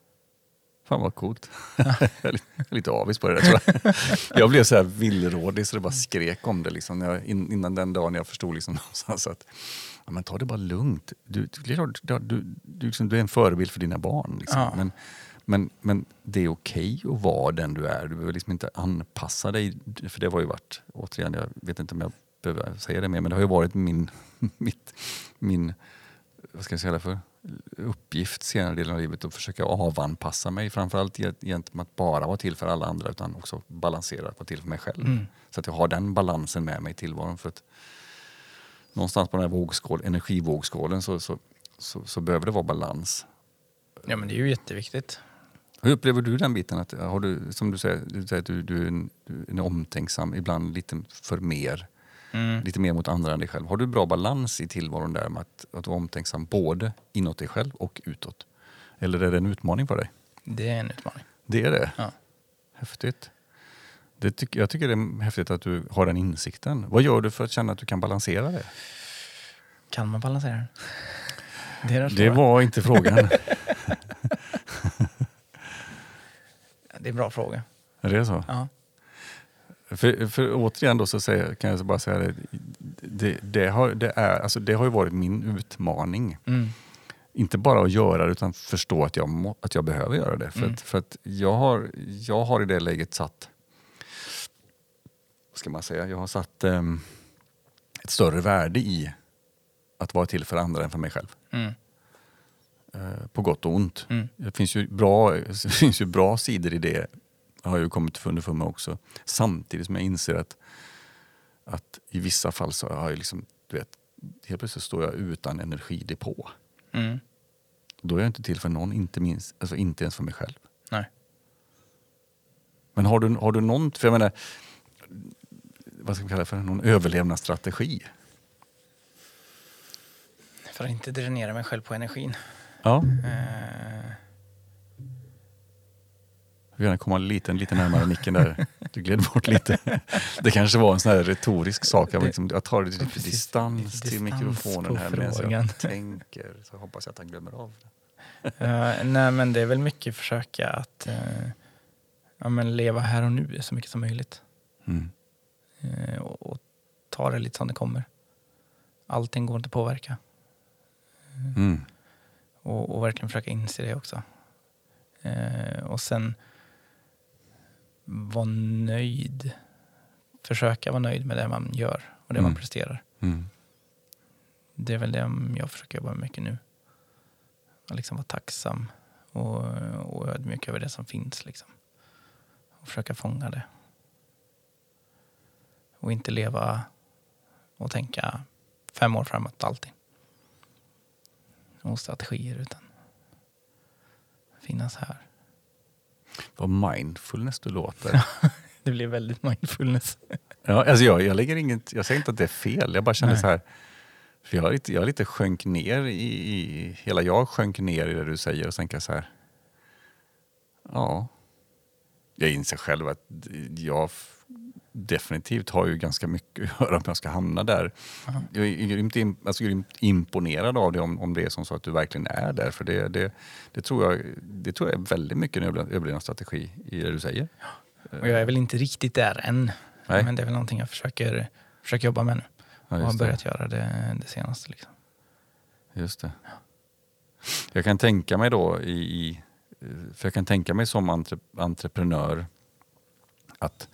Fan vad coolt. jag är lite, jag är lite avis på det där tror jag. jag blev så här villrådig så det bara skrek om det liksom, jag, in, innan den dagen jag förstod liksom någonstans att ja, men ta det bara lugnt. Du, du, du, liksom, du är en förebild för dina barn. Liksom. Ja. Men, men, men det är okej att vara den du är. Du behöver liksom inte anpassa dig. För det var ju varit, återigen, jag vet inte om jag behöver säga det mer, men det har ju varit min, mitt, min vad ska jag säga det för, uppgift senare delen av livet att försöka avanpassa mig. Framförallt gent- gentemot att bara vara till för alla andra utan också balansera, vara till för mig själv. Mm. Så att jag har den balansen med mig i tillvaron. För att någonstans på den här vågskål, energivågskålen så, så, så, så behöver det vara balans. Ja, men det är ju jätteviktigt. Hur upplever du den biten? Att, har du, som du säger, du säger att du, du, är en, du är omtänksam, ibland lite för mer. Mm. Lite mer mot andra än dig själv. Har du bra balans i tillvaron där med att, att vara omtänksam både inåt dig själv och utåt? Eller är det en utmaning för dig? Det är en utmaning. Det är det? Ja. Häftigt. Det tyck, jag tycker det är häftigt att du har den insikten. Vad gör du för att känna att du kan balansera det? Kan man balansera? Det, Det stora. var inte frågan. det är en bra fråga. är det så? Ja. För, för återigen då så säger, kan jag bara säga det. Det, det, har, det, är, alltså det har ju varit min utmaning. Mm. Inte bara att göra det utan förstå att jag, må, att jag behöver göra det. För, Mm. att, för att jag har, jag har i det läget satt, vad ska man säga, jag har satt ehm, ett större värde i att vara till för andra än för mig själv. Mm. Eh, på gott och ont. Mm. Det finns ju bra, det finns ju bra sidor i det, har jag ju kommit underfund med också. Samtidigt som jag inser att, att i vissa fall så har jag liksom, du vet, helt plötsligt står jag utan energidepå. Mm. Då är jag inte till för någon, inte, minst, alltså inte ens för mig själv. Nej. Men har du, har du någon, för jag menar, vad ska man kalla det för, någon överlevnadsstrategi? För att inte dränera mig själv på energin. Ja. Eh, vill gärna komma lite, lite närmare micken där. Du gled bort lite. Det kanske var en sån här retorisk sak. Jag, liksom, jag tar lite distans lite till distans mikrofonen här medan jag tänker. Så hoppas jag att han glömmer av det. eh, nej, men det är väl mycket försöka att eh, ja, men leva här och nu så mycket som möjligt. Mm. Eh, och, och ta det lite som det kommer. Allting går inte att påverka. Mm. Och, och verkligen försöka inse det också. Eh, och sen vara nöjd. Försöka vara nöjd med det man gör och det man Mm. presterar. Mm. Det är väl det jag försöker jobba med mycket nu. Att liksom vara tacksam och, och ödmjuk över det som finns. Liksom. Och försöka fånga det. Och inte leva och tänka fem år framåt alltid. Och strategier utan finnas här. Vad mindfulness du låter. Det blir väldigt mindfulness. Ja, alltså jag, jag, lägger inget, jag säger inte att det är fel, jag bara känner Nej. så här. För jag, lite, jag lite sjönk ner i, i, hela jag sjönk ner i det du säger och tänker så här. Ja. Jag inser själv att jag definitivt har ju ganska mycket att göra om jag ska hamna där. Aha. Jag är grymt, im, alltså grymt imponerad av det om, om det är som så att du verkligen är där. För det, det, det, tror, jag, det tror jag är väldigt mycket en överle- överlevnadsstrategi i det du säger. Och jag är väl inte riktigt där än. Nej. Men det är väl någonting jag försöker, försöker jobba med nu. Ja, och har just det. börjat göra det, det senaste. Liksom. Just det. Jag kan tänka mig då i, i för jag kan tänka mig som entre, entreprenör att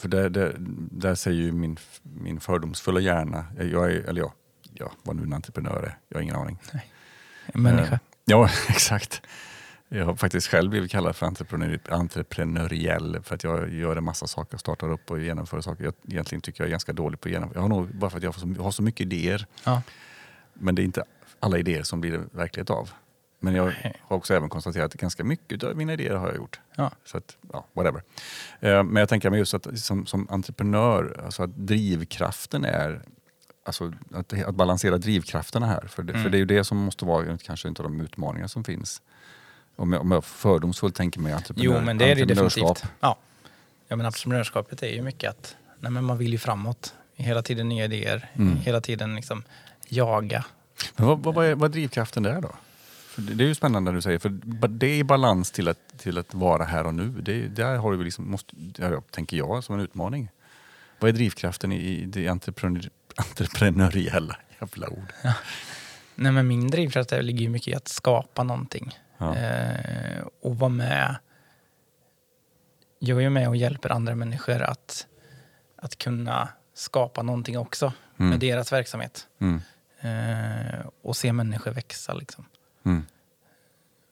för där, där, där säger ju min, min fördomsfulla hjärna, jag är, eller ja, ja, vad nu en entreprenör är, jag har ingen aning. En människa. Eh, Ja, exakt. Jag har faktiskt själv blivit kallad för entreprenör, entreprenöriell för att jag gör en massa saker, startar upp och genomför saker. Jag egentligen tycker jag är ganska dålig på att genomföra. Jag har nog, bara för att jag har så, har så mycket idéer. Ja. Men det är inte alla idéer som blir verklighet av. Men jag har också även konstaterat att ganska mycket av mina idéer har jag gjort. Ja. Så att, ja, whatever. Eh, Men jag tänker mig just att som, som entreprenör, alltså att drivkraften är Alltså att, att balansera drivkrafterna här. För det, för Mm. det är ju det som måste vara kanske inte de utmaningar som finns. Om jag, om jag fördomsfullt tänker mig entreprenör, Jo, men det är det definitivt. Ja. ja, men entreprenörskapet är ju mycket att nej, men man vill ju framåt. Hela tiden nya idéer, Mm. hela tiden liksom jaga. Men vad, vad, vad, är, vad är drivkraften där då? Det, är ju spännande när du säger, för det är i balans till att, till att vara här och nu. Det, där har du liksom, måste, tänker jag, som en utmaning. Vad är drivkraften i, det entreprenör, entreprenöriella jävla ord? Nej, men min drivkraft ligger ju mycket i att skapa någonting. Ja. Eh, och vara med. Jag är ju med och hjälper andra människor att, att kunna skapa någonting också Mm. med deras verksamhet. Mm. Eh, och se människor växa. Liksom. Mm.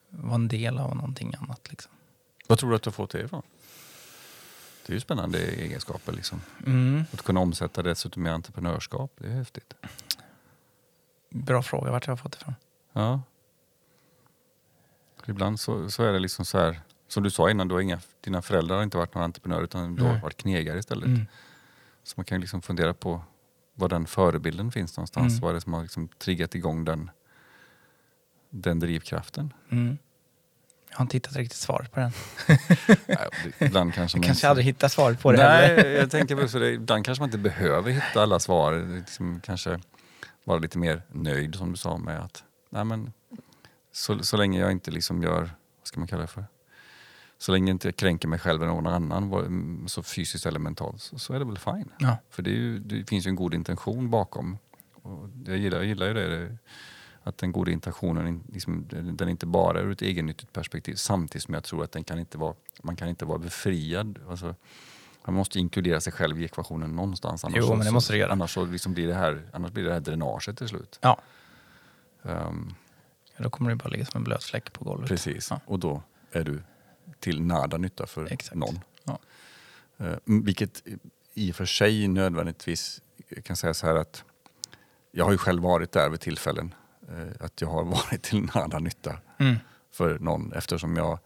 Vara en del av någonting annat. Liksom. Vad tror du att du har fått det ifrån? Det är ju spännande egenskaper. Liksom. Mm. Att kunna omsätta det dessutom i entreprenörskap, det är häftigt. Bra fråga vart jag har fått det ifrån. Ja. Ibland så, så är det liksom så här, som du sa innan, har inga, dina föräldrar har inte varit några entreprenörer utan du har varit knegare istället. Mm. Så man kan liksom fundera på var den förebilden finns någonstans. Mm. Vad är det som har liksom triggat igång den, den drivkraften? Mm. Jag har inte hittat riktigt svaret på den. Ibland kanske Jag man kanske inte- aldrig hittar svaret på det heller. Nej, jag tänker väl så det, ibland kanske man inte behöver hitta alla svar. Liksom kanske vara lite mer nöjd som du sa med att nej men, så, så länge jag inte liksom gör, vad ska man kalla det för? Så länge jag inte kränker mig själv eller någon annan, så fysiskt eller mentalt, så, så är det väl fine. Ja. För det, ju, det finns ju en god intention bakom. Och jag, gillar, jag gillar ju det, att den goda intentionen in- liksom, den inte bara är ur ett egennyttigt perspektiv samtidigt som jag tror att den kan inte vara, man kan inte vara befriad. Alltså, man måste inkludera sig själv i ekvationen någonstans. Annars Jo, men det måste du göra. Annars, så liksom blir det här, annars blir det här dränaget till slut. Ja. Ehm, Då kommer det bara ligga som en blöt fläck på golvet. precis, Ja. och då är du till nada nytta för Exakt. någon. Ja. Eh, Vilket i och för sig nödvändigtvis kan säga så här att jag har ju själv varit där vid tillfällen. Eh, Att jag har varit till nada nytta Mm. för någon eftersom jag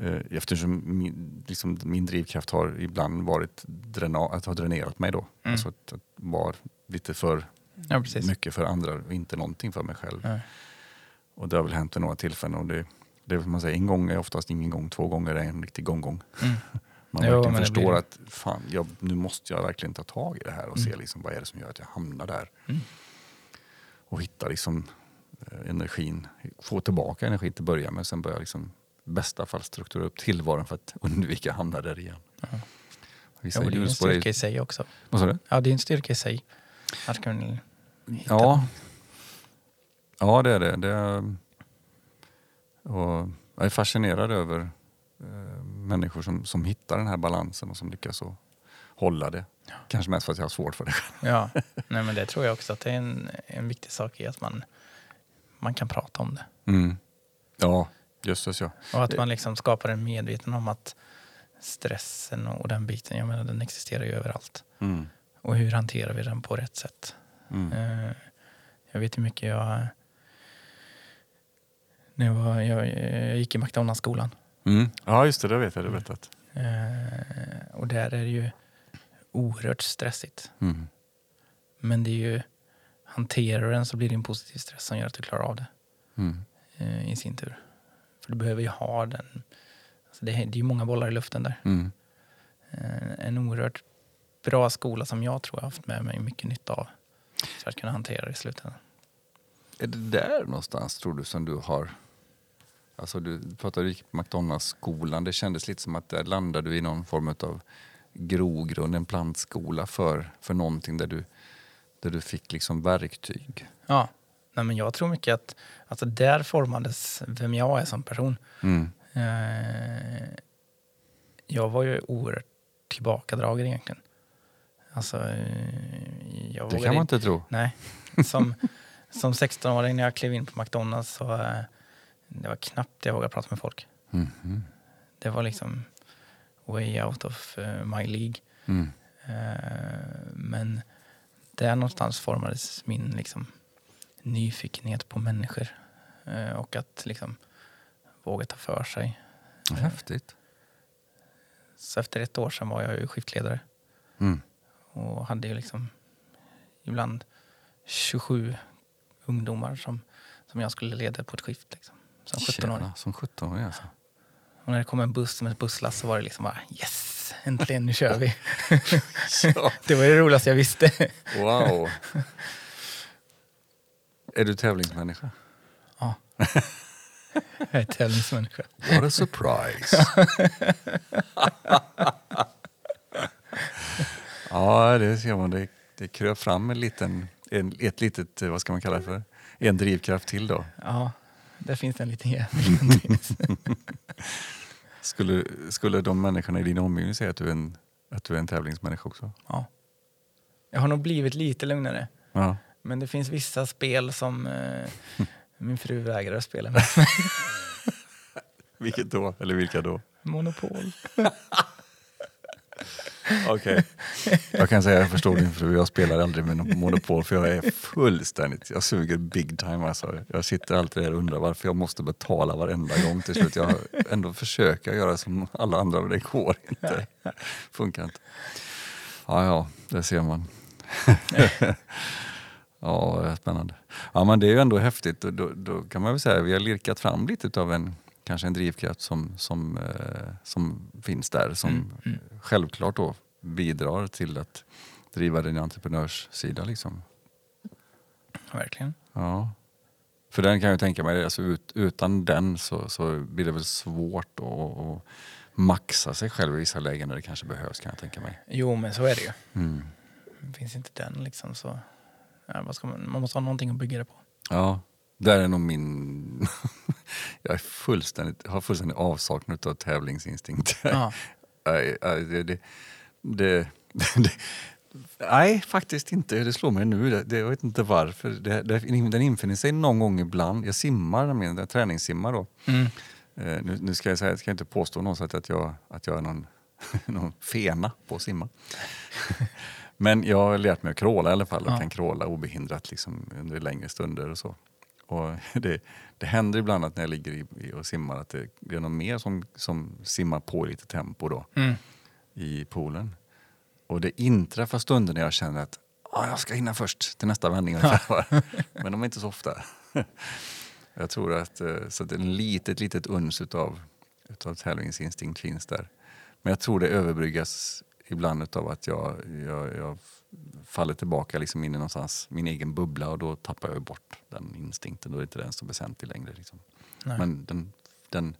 eh, Eftersom min, liksom, min drivkraft har ibland varit dräna, att ha dränerat mig då. Mm. Alltså att, att vara lite för Ja, mycket för andra och inte någonting för mig själv. Ja. Och det har väl hänt vid några tillfällen. Och det, det är man säger, en gång är oftast ingen gång, två gånger är en riktig gång-gång. Mm. Man Jo, verkligen förstår blir att fan, jag, nu måste jag verkligen ta tag i det här och Mm. se liksom, vad är det som gör att jag hamnar där. Mm. Och hitta liksom, eh, energin, få tillbaka energi till att börja med. Sen börja liksom, i bästa fall strukturera upp tillvaron för att undvika att hamna där igen. Vissa Ja, det är en styrka i sig också. Vad sa du? Ja, det är en styrka i sig. Att kunna hitta. Ja. ja, det är det. det är, och jag är fascinerad över eh, människor som, som hittar den här balansen och som lyckas att hålla det. Kanske mest för att jag har svårt för det. Ja, nej, men det tror jag också att det är en, en viktig sak i att man, man kan prata om det. Mm. Ja, jösses ja. Och att man liksom skapar en medveten om att stressen och den biten, jag menar den existerar ju överallt. Mm. Och hur hanterar vi den på rätt sätt? Mm. Eh, Jag vet hur mycket jag... När jag, var, jag, jag gick i McDonalds-skolan. Mm. Ja, just det. Det vet jag. Det vet jag. Eh, Och där är det ju oerhört stressigt. Mm. Men det är ju... Hanterar du den så blir det en positiv stress som gör att du klarar av det Mm. eh, i sin tur. För du behöver ju ha den... Alltså det, är- det är ju många bollar i luften där. Mm. Eh, En oerhört bra skola som jag tror jag haft med mig mycket nytta av. För att kunna hantera det i slutändan. Är det där någonstans tror du som du har... Alltså du pratade på McDonalds-skolan. Det kändes lite som att där landade du i någon form av grogrund, en plantskola för, för någonting där du, där du fick liksom verktyg. Ja, nej men jag tror mycket att alltså där formades vem jag är som person. Mm. Eh, jag var ju oerhört tillbakadragen egentligen. Alltså, eh, jag Det kan man inte- tro. Nej, som, som 16-åring när jag klev in på McDonalds så, eh, det var knappt jag vågade prata med folk. Mhm. Det var liksom way out of eh, my League. Mm. Eh, men där någonstans formades min liksom, nyfikenhet på människor. Eh, och att liksom våga ta för sig. Häftigt. Så efter ett år sedan var jag ju skiftledare. Mm. Och hade ju liksom ibland 27 ungdomar som, som jag skulle leda på ett skift. Liksom, som 17-åring. Tjena, Som 17-åring alltså. Och när det kom en buss med ett busslass så var det liksom bara yes, äntligen nu kör vi. Ja. det var det roligaste jag visste. Wow. är du tävlingsmänniska? ja. Jag är tävlingsmänniska. What a surprise. ja, det ser man. Det, det kröp fram en liten, en, ett litet, eh, vad ska man kalla det för? En drivkraft till då. Ja, där finns en liten jävel. Skulle, skulle de människorna i din omgivning säga att du är en, att du är en tävlingsmänniska också? ja. Jag har nog blivit lite lugnare. Ja. Men det finns vissa spel som eh, min fru vägrar spela med. Vilket då? Eller vilka då? Monopol. Okej. Okay. Jag kan säga jag förstår din fru. Jag spelar aldrig med monopol för jag är fullständigt, jag suger big time alltså. Jag sitter alltid där och undrar varför jag måste betala varenda gång till slut. Jag ändå försöker göra som alla andra men det går inte. Funkar inte. Ja, ja, det ser man. ja, spännande. Ja, men det är ju ändå häftigt. Då, då, då kan man väl säga att vi har lirkat fram lite av en kanske en drivkraft som, som, eh, som finns där som Mm, mm. självklart då bidrar till att driva din entreprenörssida. Liksom. Verkligen. Ja. För den kan jag tänka mig, alltså ut, utan den så, så blir det väl svårt att, maxa sig själv i vissa lägen när det kanske behövs kan jag tänka mig. Jo, men så är det ju. Mm. Finns inte den liksom så... Ja, man, man måste ha någonting att bygga det på. Ja, där är nog min... jag är fullständigt, har fullständig avsaknad av tävlingsinstinkt. Ja. Det, det, det, det, nej, faktiskt inte. Det slår mig nu. Det, det, jag vet inte varför. Det, det, den infinner sig någon gång ibland. Jag simmar, nämligen, jag träningssimmar då. Mm. Eh, nu, nu ska jag säga, jag ska inte påstå någonstans att jag, att jag är någon, någon fena på att simma. Men jag har lärt mig att kråla i alla fall och Ja. kan kråla obehindrat liksom, under längre stunder och så. Och det, det händer ibland att när jag ligger i, och simmar att det, det är någon mer som, som simmar på i lite tempo då Mm. i poolen. Och det inträffar stunder när jag känner att ah, jag ska hinna först till nästa vändning. Men de är inte så ofta. Jag tror att, eh, så att en litet, litet uns utav, utav tävlingsinstinkt finns där. Men jag tror det överbryggas ibland utav att jag, jag, jag faller tillbaka liksom in i någonstans min egen bubbla och då tappar jag bort den instinkten. Då är inte den så väsentlig längre. Liksom. Men den, den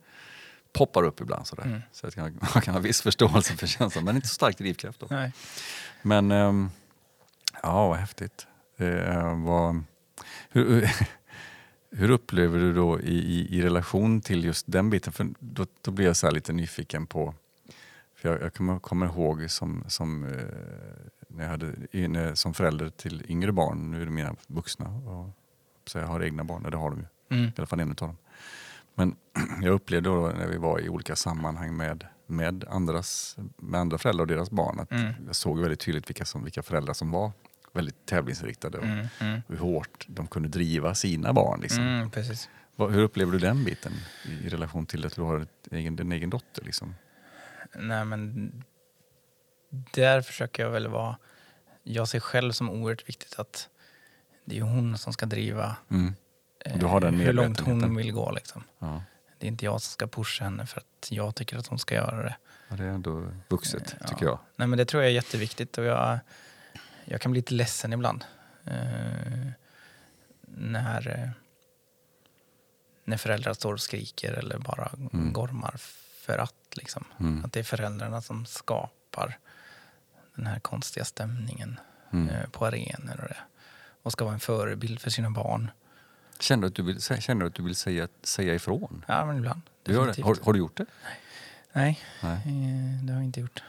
poppar upp ibland sådär. Mm. Så jag kan, man kan ha viss förståelse för känslan, men inte så stark drivkraft. Då. Nej. Men ehm, ja, vad häftigt. Eh, vad, hur, hur, upplever du då i, i, i relation till just den biten? För då, då blir jag så här lite nyfiken på, för jag, jag kommer, kommer ihåg som, som, eh, när jag hade, som förälder till yngre barn, nu är det mina vuxna, och, så jag har egna barn, och det har de ju. Mm. I alla fall en utav dem. Men jag upplevde då när vi var i olika sammanhang med, med, andras, med andra föräldrar och deras barn att Mm. jag såg väldigt tydligt vilka, som, vilka föräldrar som var väldigt tävlingsinriktade och Mm. Mm. hur hårt de kunde driva sina barn. Liksom. Mm, Hur upplever du den biten i, relation till att du har ett din egen dotter? Liksom? Nej, men där försöker jag väl vara... Jag ser själv som oerhört viktigt att det är hon som ska driva Mm. eh, Du har den hur långt hon vill gå. Liksom. Ja. Det är inte jag som ska pusha henne för att jag tycker att hon ska göra det. Ja, det är ändå vuxet, Ja. tycker jag. Nej, men det tror jag är jätteviktigt och jag, jag kan bli lite ledsen ibland. Eh, när, eh, när föräldrar står och skriker eller bara Mm. gormar för att. Liksom. Mm. Att det är föräldrarna som skapar den här konstiga stämningen Mm. eh, på arenor och det. Och ska vara en förebild för sina barn. Känner du att du vill, känner du att du vill säga, säga ifrån? Ja, men ibland. Du. Har, har du gjort det? Nej, Nej. eh, det har jag inte gjort.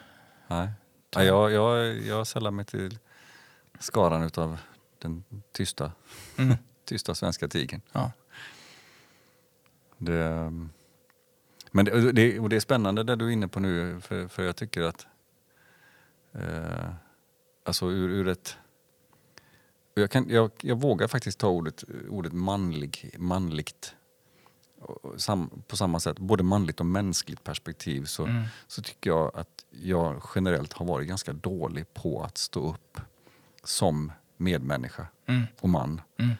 Nej. Ja, jag, jag, jag sällar mig till skaran utav den tysta, Mm. tysta svenska tigern. Ja. Det, men det, och det, och det är spännande det du är inne på nu, för, för jag tycker att eh, alltså ur, ur ett... Jag, kan, jag, jag vågar faktiskt ta ordet, ordet manlig, manligt sam, på samma sätt, både manligt och mänskligt perspektiv så, Mm. så tycker jag att jag generellt har varit ganska dålig på att stå upp som medmänniska Mm. och man. Mm.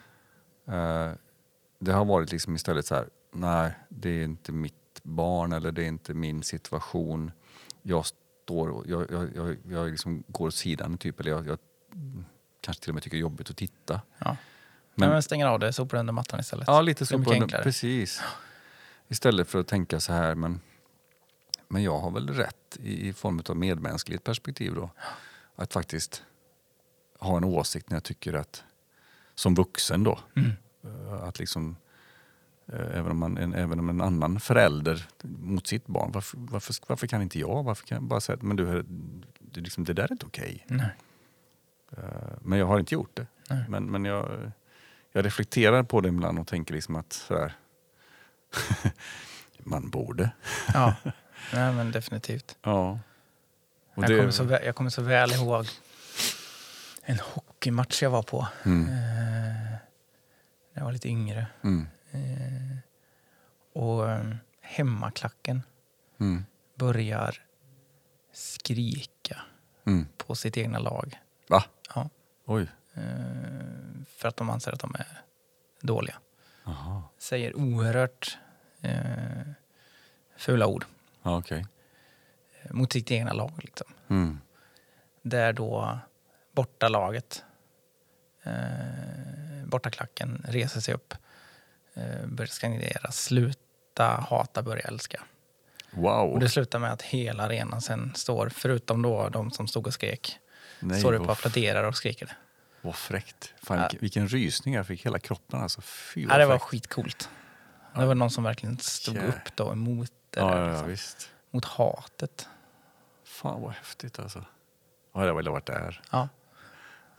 Eh, det har varit liksom istället så här, nej det är inte mitt barn eller det är inte min situation. Jag står och, jag, jag, jag, jag liksom går åt sidan typ, eller jag, jag kanske till och med tycker det är jobbigt att titta. Ja. Men- Men, stänger av det, sopar under mattan istället. Ja, lite en- enklare. Precis. Istället för att tänka så här, men, men jag har väl rätt i, i form av medmänskligt perspektiv då. Att faktiskt ha en åsikt när jag tycker att, som vuxen då, Mm. att liksom Även om, man, en, även om en annan förälder mot sitt barn, varför, varför, varför kan inte jag? Varför kan jag bara säga att men du, det, liksom, det där är inte okej? Nej. Eh, Men jag har inte gjort det. Nej. Men, men jag, jag reflekterar på det ibland och tänker liksom att sådär, man borde. Ja, Nej, men definitivt. Ja. Och Jag, det- kommer så väl, jag kommer så väl ihåg en hockeymatch jag var på. Mm, Eh, när jag var lite yngre. mm, Eh, och eh, hemmaklacken mm, börjar skrika mm. på sitt egna lag. Va? Ja. Oj. Eh, för att de anser att de är dåliga. Jaha. Säger oerhört eh, fula ord okej. eh, mot sitt egna lag. Liksom. Mm. Där då bortalaget, eh, bortaklacken, reser sig upp, eh, börjar skandera sluta hata, börja älska. Wow. Och det slutar med att hela arenan sen står, förutom då de som stod och skrek, Nej, står upp och applåderar och skriker det. vad fräckt. Fan, Ja. vilken, rysning jag fick hela kroppen. Alltså. Fy, Ja, det var skitcoolt. Det var någon som verkligen stod Jä- upp då emot det Ja, där, ja, ja, liksom. visst. mot hatet. Fan vad häftigt alltså. Ja, jag ville varit där. Ja.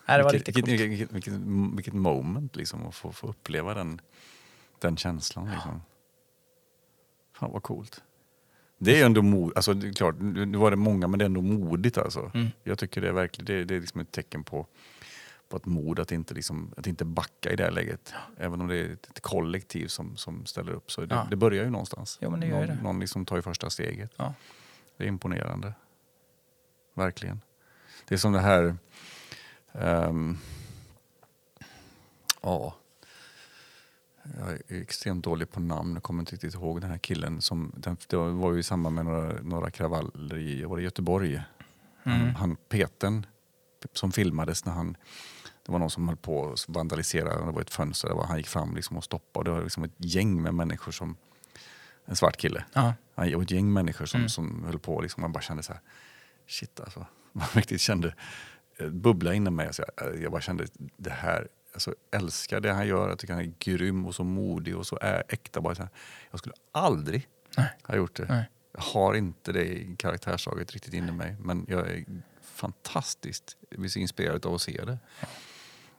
Nej, det var vilket, riktigt coolt. vilket, vilket, vilket, vilket moment liksom att få, få uppleva den, den känslan. Liksom. Fan vad coolt. Det är ändå mod, alltså det är klart, nu var det många men det är ändå modigt alltså. Mm. Jag tycker det är verkligen, det, det är liksom ett tecken på, på ett mod att inte, liksom, att inte backa i det här läget. Även om det är ett kollektiv som, som ställer upp. Så det, Ja. det börjar ju någonstans. Jo, men det gör någon, det. någon liksom tar ju första steget. Ja. Det är imponerande. Verkligen. Det är som det här... ehm, ja. Jag är extremt dålig på namn. Jag kommer inte riktigt ihåg den här killen. Som, den, det var ju i samband med några, några kravaller i var det Göteborg. Han, Mm. han Peten som filmades när han... Det var någon som höll på att vandalisera. Det var ett fönster. Var, han gick fram liksom och stoppade. Det var liksom ett gäng med människor som... En svart kille. Ja. Ja, och ett gäng människor som, Mm. som höll på. Liksom, man bara kände så här, shit alltså. Man riktigt kände eh, bubbla inom mig. Alltså, jag, jag bara kände, det här, alltså, älskar det han gör. Jag tycker han är grym och så modig och så är äkta. Bara så här, jag skulle aldrig Nej. ha gjort det. Nej. Jag har inte det i karaktärsdraget riktigt inom mig. Men jag är fantastiskt inspirerad av att se det.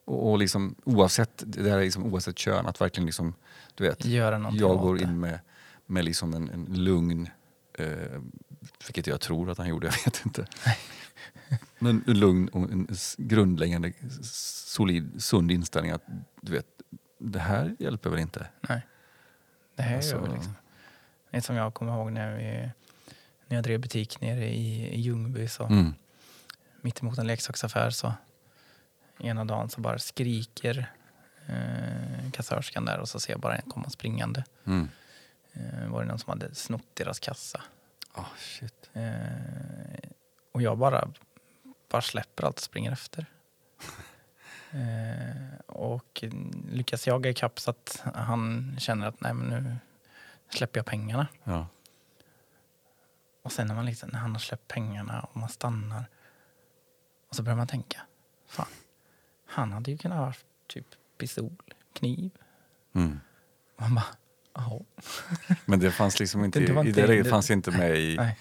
Och, och liksom, oavsett, det där är liksom, oavsett kön, att verkligen liksom, du vet, Göra jag går in med, med liksom en, en lugn, eh, vilket jag tror att han gjorde, jag vet inte. Men en lugn och en grundläggande solid, sund inställning att du vet, det här hjälper väl inte? Nej. Det här Alltså- gör vi liksom. Det är som jag kommer ihåg när, vi, när jag drev butik nere i, i Ljungby. Så Mm. mitt emot en leksaksaffär så ena dagen så bara skriker eh, kassörskan där och så ser jag bara en komma springande. Mm. Eh, var det någon som hade snott deras kassa. Ah, shit. Eh, och jag bara, bara släpper allt och springer efter. Eh, och lyckas jaga ikapp så att han känner att nej men nu släpper jag pengarna. Ja. Och sen när, man liksom, när han har släppt pengarna och man stannar och så börjar man tänka, fan, han hade ju kunnat ha haft typ pistol, kniv. Mm. Man bara, jaha. Men det fanns liksom inte, Det var i det läget det- fanns inte med i, Nej.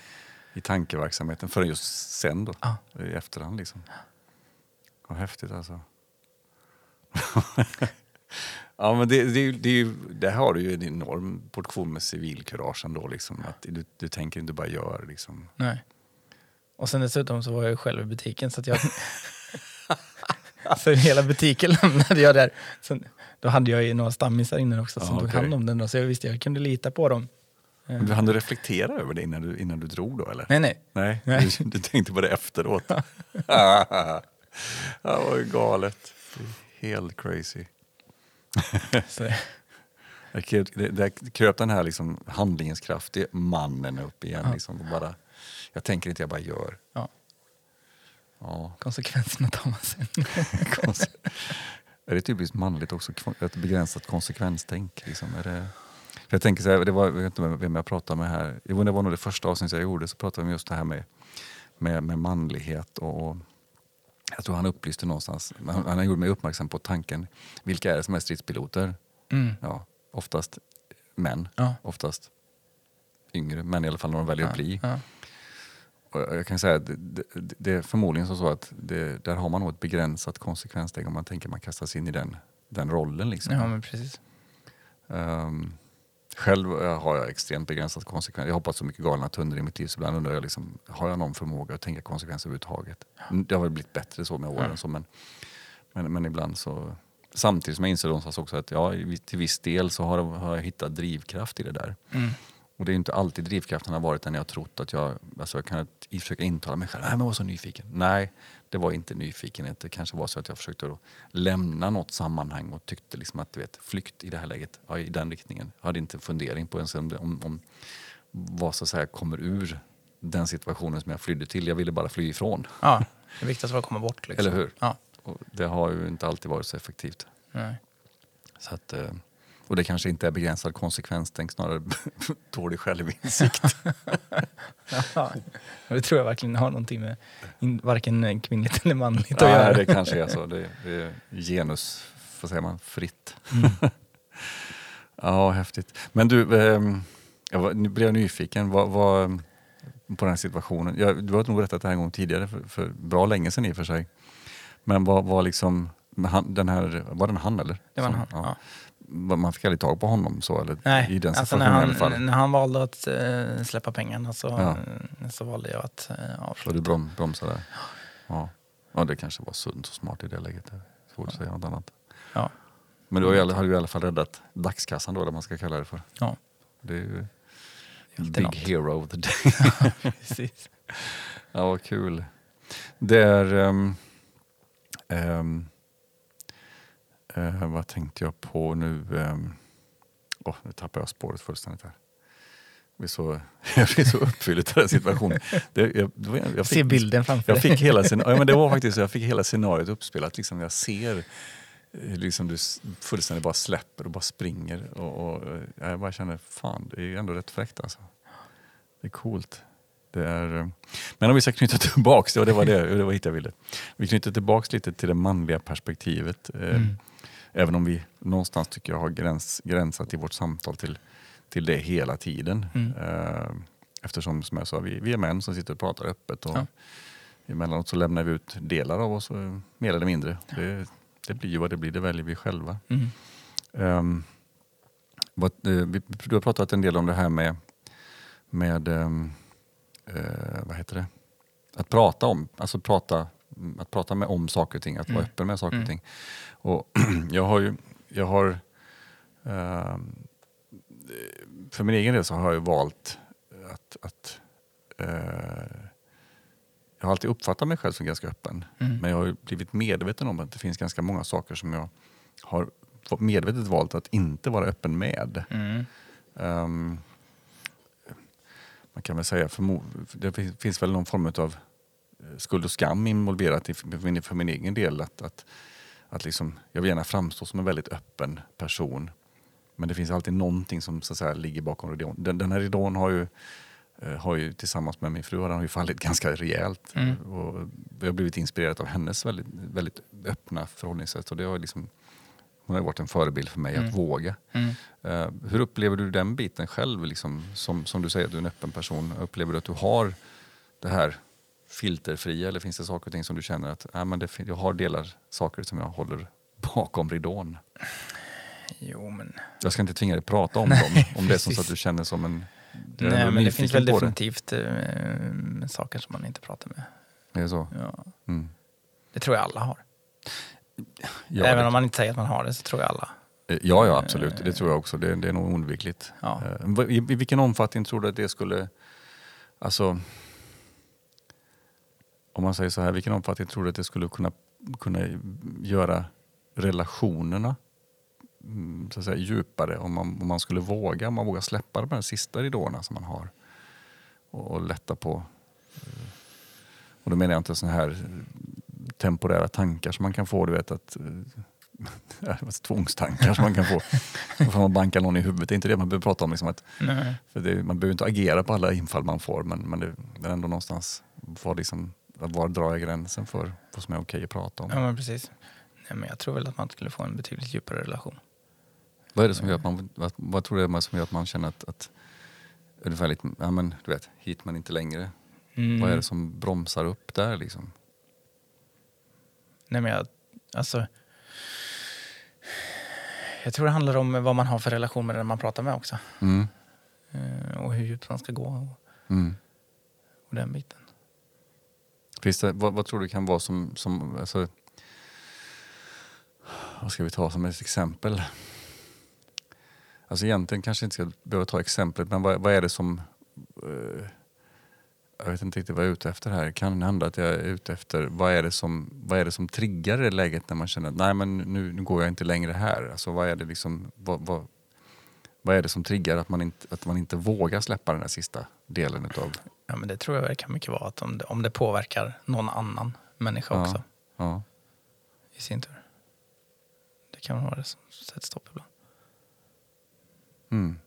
I tankeverksamheten förrän just sen då, Ja. i efterhand liksom. Vad häftigt alltså. Ja, men det, det, det, där har du ju en enorm portion med civilkurage ändå. Liksom, att du, du tänker inte bara gör. Liksom. Nej. Och sen dessutom så var jag själv i butiken så att jag... så hela butiken lämnade jag där. Sen, då hade jag ju några stammisar inne också som Ja, tog hand om den. Då, så jag visste jag kunde lita på dem. Men Du hann reflektera över det innan du, innan du drog då eller? Nej, nej. Nej, Nej. Du, du tänkte på det efteråt. ja, vad galet. Det är Helt crazy. Det- Där det- där kröp den här liksom handlingens kraft, det är mannen upp igen. Ja. Liksom, bara, jag tänker inte, jag bara gör. ja, Ja, konsekvenserna tar man sen. är det typiskt manligt också, ett begränsat konsekvenstänk? Liksom? Är det, jag tänker så här, det var, jag vet inte vem jag pratade med här, Jo, det var nog det första avsnittet jag gjorde, så pratade vi om just det här med, med, med manlighet och, och jag tror han upplyste någonstans, han, han gjorde mig uppmärksam på tanken, vilka är det som är stridspiloter? Mm. Ja, oftast män, Ja. oftast yngre, men i alla fall när de väljer att bli. Ja. Och jag kan säga att det, det, det är förmodligen så att det, där har man nog ett begränsat konsekvenstänk om man tänker man kastar sig in i den, den rollen. Liksom. ja, men precis. Ehm, själv eh, har jag extremt begränsat konsekvens. Jag har hoppat så mycket galna tunnor i mitt liv så ibland undrar jag liksom, har jag någon förmåga att tänka konsekvenser överhuvudtaget? Mm, Det har väl blivit bättre så med åren. Ja. Så, men, men, men ibland så... Samtidigt som jag inser någonstans också att ja, till viss del så har, jag- har jag hittat drivkraft i det där. Mm. Och det är inte alltid drivkraften har varit den jag har trott att jag, alltså jag kan försöka intala mig själv, nej men jag var så nyfiken. Nej, det var inte nyfikenhet. Det kanske var så att jag försökte lämna något sammanhang och tyckte liksom att du vet, flykt i det här läget, ja, i den riktningen. Jag hade inte fundering på ens om, om, om vad så att säga kommer ur den situationen som jag flydde till. Jag ville bara fly ifrån. Ja, det viktigaste var att komma bort. Liksom. Eller hur? Ja. Och det har ju inte alltid varit så effektivt. Nej. Så att, eh, och det kanske inte är begränsad konsekvenstänk, snarare dålig självinsikt. Ja, det tror jag verkligen har någonting med in, varken kvinnligt eller manligt att Nej, göra. det kanske är så. Det, det är genus, vad säger man, fritt. Mm. ja, häftigt. Men du, ehm, jag nu blev jag nyfiken vad, vad, på den här situationen. Jag, du har nog berättat det här en gång tidigare, för, för bra länge sedan i och för sig. Men vad var liksom, han, den här, var det en han eller? Det var en han. Ja. Man fick aldrig tag på honom så eller? Nej, I den alltså när i alla fall. han, när han valde att eh, släppa pengarna så, Ja. eh, så valde jag att eh, Så avsluta. du brom, bromsade? Ja. ja, det kanske var sunt och smart i det läget. Svårt att säga något annat. Ja. Men du har ju, i alla- fall räddat dagskassan då, eller man ska kalla det för. Ja, Det är ju alltid big något. hero of the day. precis. ja, vad kul. Det är... ehm, ehm, eh, vad tänkte jag på nu? Um, oh, nu tappar jag spåret fullständigt här. Jag blir så, jag blir så uppfylld av den situationen. Det, jag, jag Se bilden framför Jag fick hela, scen- ja, men det var faktiskt, jag fick hela scenariot uppspelat. Liksom jag ser eh, liksom du fullständigt bara släpper och bara springer. Och, och, eh, jag bara känner, fan det är ändå rätt fräckt alltså. Det är coolt. Det är, eh, men om vi ska knyta tillbaks, det var det, var det, det var hit jag ville. Vi knyter tillbaks lite till det manliga perspektivet. eh, Mm. Även om vi någonstans tycker jag har gräns, gränsat i vårt samtal till, till det hela tiden. Mm. Eh, Eftersom som jag sa, vi, vi är män som sitter och pratar öppet. Och Ja. Emellanåt så lämnar vi ut delar av oss, eh, mer eller mindre. Det, det blir ju vad det blir, det väljer vi själva. Mm. Um, vad, eh, vi, du har pratat en del om det här med, med ehm, eh, vad heter det? Att prata om, alltså prata, att prata med om saker och ting, att vara Mm. öppen med saker och Mm. ting. Och jag har ju, jag har, ehm, för min egen del så har jag ju valt att, att eh, jag har alltid uppfattat mig själv som ganska öppen. Mm. Men jag har ju blivit medveten om att det finns ganska många saker som jag har medvetet valt att inte vara öppen med. Mm. Ehm, man kan väl säga, förmo- det fin- finns väl någon form av eh, skuld och skam involverat i, för, min, egen del. Att, att, att liksom, jag vill gärna framstå som en väldigt öppen person. Men det finns alltid någonting som så att säga, ligger bakom ridån. Den, den här ridån har ju, eh, har ju tillsammans med min fru har den ju fallit ganska rejält. Mm. Och jag har blivit inspirerad av hennes väldigt, väldigt öppna förhållningssätt. Och det har liksom, hon har varit en förebild för mig Mm. att våga. Mm. Eh, hur upplever du den biten själv? Liksom, som, som du säger, du är en öppen person. Upplever du att du har det här filterfria eller finns det saker och ting som du känner att äh, men det, jag har delar, saker som jag håller bakom ridån? Jo, men... Jag ska inte tvinga dig att prata om dem, om det är som så att du känner som en... Nej, men det finns väl på det. definitivt eh, saker som man inte pratar med. Det är så? Ja. Mm. Det tror jag alla har. Ja, Även det- om man inte säger att man har det så tror jag alla. Ja, ja, absolut. Det tror jag också. Det, det är nog oundvikligt. Ja. Eh, I, I vilken omfattning tror du att det skulle... Alltså... Om man säger så här, vilken omfattning tror du att det skulle kunna, kunna göra relationerna mm, så att säga, djupare om man, om man skulle våga, om man vågar släppa de här sista ridåerna som man har och, och lätta på. eh, Och då menar jag inte såna här temporära tankar som man kan få, du vet att eh, tvångstankar som man kan få. Då får man banka någon i huvudet. Det är inte det man behöver prata om. Liksom att, det, man behöver inte agera på alla infall man får men, men det, det är ändå någonstans var, liksom, var drar jag gränsen för vad som är okej att prata om. Ja, men precis. Nej, men jag tror väl att man skulle få en betydligt djupare relation. Vad är det som gör att man, vad, vad tror du som gör att man känner att, att ungefär lite, ja men du vet, hit men inte längre. Mm. Vad är det som bromsar upp där liksom? Nej, men jag, alltså, jag tror det handlar om vad man har för relation med den man pratar med också. Mm. Eh, och hur djupt man ska gå och, Mm. och den biten. Finns det, vad, vad tror du kan vara som, som alltså, vad ska vi ta som ett exempel? Alltså egentligen kanske inte ska behöva ta exemplet, men vad, vad är det som... eh, jag vet inte riktigt vad jag är ute efter här. Kan hända att jag är ute efter vad är det som, vad är det som triggar det läget när man känner att nej men nu, nu går jag inte längre här. Alltså vad är det liksom, vad, vad, vad är det som triggar att man, inte, att man inte vågar släppa den där sista delen utav... Ja, men det tror jag kan mycket vara att om det, om det påverkar någon annan människa Ja. också Ja. i sin tur. Det kan vara det som sätter stopp ibland. Mm.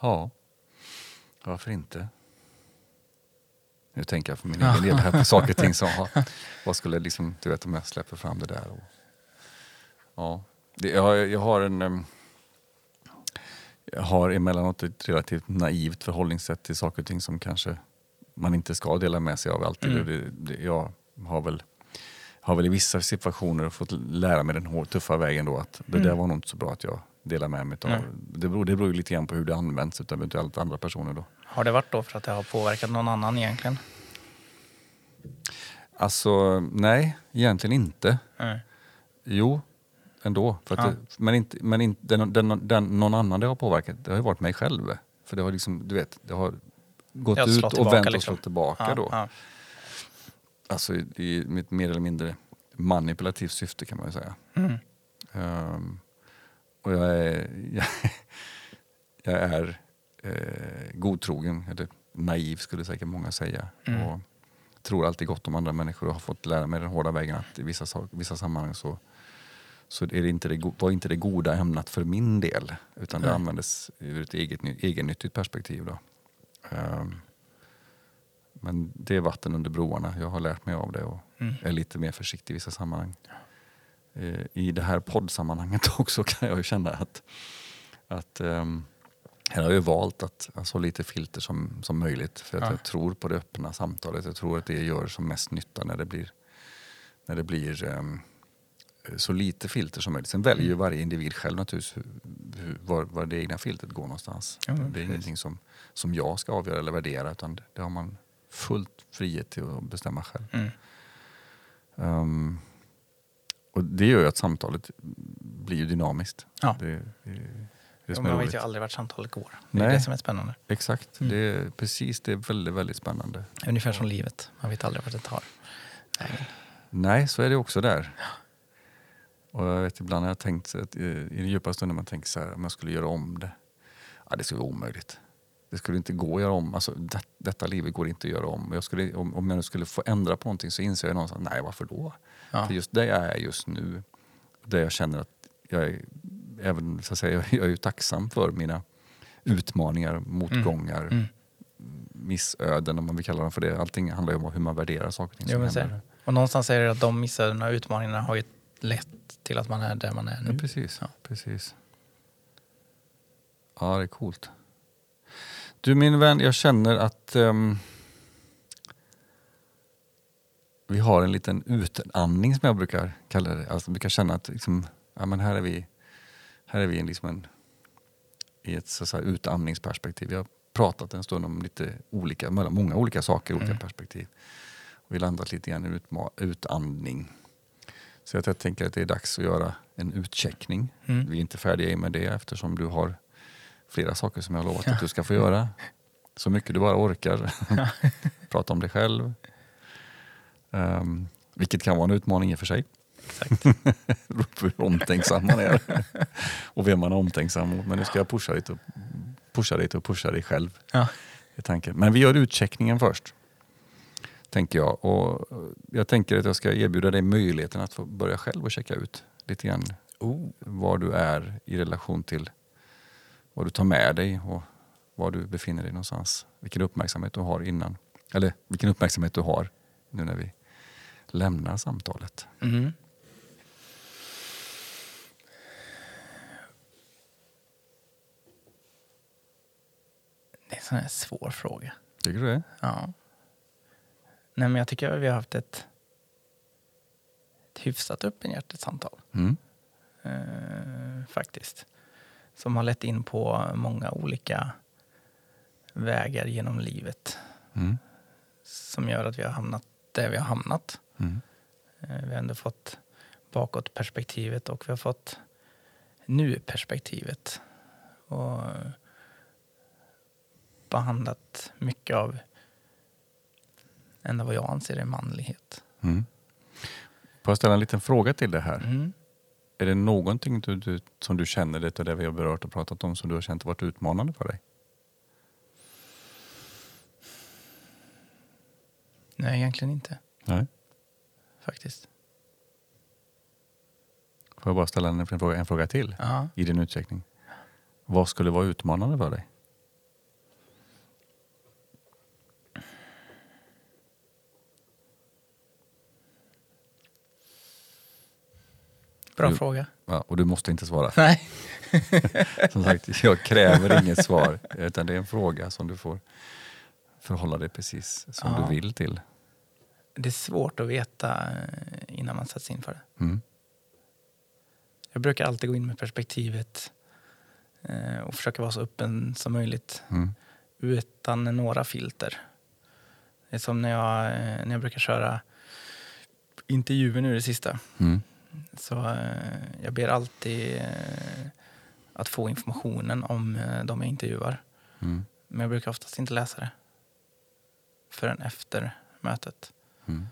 Ja, varför inte? Nu tänker jag för min egen del här på saker och ting som vad skulle liksom, du vet om jag släpper fram det där. Och, ja, jag, har- jag har en, jag har emellanåt ett relativt naivt förhållningssätt till saker och ting som kanske man inte ska dela med sig av alltid. Mm. Det, det, jag har väl har väl i vissa situationer fått lära mig den hårda, tuffa vägen då att det Mm. där var nog inte så bra att jag delar med mig av. Det beror, det beror ju lite grann på hur det används utav eventuellt andra personer då. Har det varit då för att det har påverkat någon annan egentligen? Alltså nej, egentligen inte. Nej. Jo, ändå. För att Ja. det, men inte, men inte, den, den, den, någon annan det har påverkat, det har ju varit mig själv. För det har liksom, du vet, det har gått ut och tillbaka vänt och liksom. slått tillbaka Ja, då. ja. Alltså i, i mitt mer eller mindre manipulativt syfte kan man ju säga. Mm. Ehm, och jag är, jag, jag är eh, godtrogen, eller naiv skulle säkert många säga. Mm. Och tror alltid gott om andra människor och har fått lära mig den hårda vägen att i vissa, vissa sammanhang så, så är det inte det, var inte det goda ämnat för min del. Utan det användes ur ett eget, egennyttigt perspektiv. Då. Ehm, men det är vatten under broarna. Jag har lärt mig av det och Mm. är lite mer försiktig i vissa sammanhang. Eh, I det här poddsammanhanget också kan jag ju känna att, att ehm, här har jag ju valt att ha så lite filter som, som möjligt. För att Ja. jag tror på det öppna samtalet. Jag tror att det gör som mest nytta när det blir, när det blir ehm, så lite filter som möjligt. Sen väljer ju varje individ själv naturligtvis hur, var, var det egna filtret går någonstans. Ja, det är precis. ingenting som, som jag ska avgöra eller värdera utan det, har man fullt frihet till att bestämma själv. Mm. Ehm, och det gör ju att samtalet blir dynamiskt. Ja. Det, det, det är man vet ju aldrig vart samtalet går. Det är Nej. det som är spännande. Exakt, Mm. det är, precis. Det är väldigt, väldigt spännande. Ungefär som livet. Man vet aldrig vart det tar. vägen. Nej, så är det också där. Och jag vet ibland har jag tänkt att eh, i den djupa stunden man tänker så här, om jag skulle göra om det. Ja, det skulle vara omöjligt. Det skulle inte gå att göra om. Alltså, det, detta livet går inte att göra om. Jag skulle, om, om jag nu skulle få ändra på någonting så inser jag någonstans, nej varför då? Ja. För just där jag är just nu, där jag känner att jag är, även, så att säga, jag är ju tacksam för mina utmaningar, motgångar, Mm. missöden om man vill kalla dem för det. Allting handlar ju om hur man värderar saker och ting Jo. Och någonstans är det att de missödena och utmaningarna har ju lett till att man är där man är Ja, nu. precis. Ja. precis. Ja, det är coolt. Du min vän, jag känner att ehm, vi har en liten utandning som jag brukar kalla det. Alltså, jag brukar känna att liksom, ja, men här är vi, här är vi liksom en, i ett så säga, utandningsperspektiv. Vi har pratat en stund om lite olika, många olika saker, olika Mm. perspektiv. Och vi landat lite grann i utandning. Så jag tänker att det är dags att göra en utcheckning. Mm. Vi är inte färdiga med det eftersom du har flera saker som jag har lovat att du ska få göra. Så mycket du bara orkar. Prata om dig själv. Um, vilket kan vara en utmaning i och för sig. Exakt. Hur omtänksam man är. och vem man är omtänksam mot. Men nu ska jag pusha dig och pusha dig och pusha dig själv. Ja. tanken. Men vi gör utcheckningen först. Tänker jag. Och jag tänker att jag ska erbjuda dig möjligheten att få börja själv och checka ut lite grann Oh. var du är i relation till vad du tar med dig och var du befinner dig någonstans. Vilken uppmärksamhet du har innan. Eller vilken uppmärksamhet du har nu när vi lämnar samtalet. Mm. Det är en sån här svår fråga. Tycker du det? Ja. Nej, men jag tycker att vi har haft ett, ett hyfsat öppenhjärtigt samtal. Mm. Eh, faktiskt. Som har lett in på många olika vägar genom livet. Mm. Som gör att vi har hamnat där vi har hamnat. Mm. Eh, Vi har ändå fått bakåtperspektivet och vi har fått nu-perspektivet. Och behandlat mycket av ändå vad jag anser är manlighet. Mm. Får jag ställa en liten fråga till det här? Mm. Är det någonting du, du, som du känner, det det vi har berört och pratat om, som du har känt varit utmanande för dig? Nej, egentligen inte Nej. faktiskt. Får jag bara ställa en, en, fråga, en fråga till Ja. i din utsträckning? Vad skulle vara utmanande för dig? Bra Du- fråga. Ja, och du måste inte svara. Nej. Som sagt, jag kräver inget svar. Utan det är en fråga som du får förhålla dig precis som Ja. du vill till. Det är svårt att veta eh, innan man sätts in för det. Mm. Jag brukar alltid gå in med perspektivet eh, och försöka vara så öppen som möjligt Mm. utan några filter. Det är som när jag, eh, när jag brukar köra intervjuer nu det sista. Mm. Så eh, jag ber alltid eh, att få informationen om eh, de jag intervjuar. Mm. Men jag brukar oftast inte läsa det förrän efter mötet. Mm.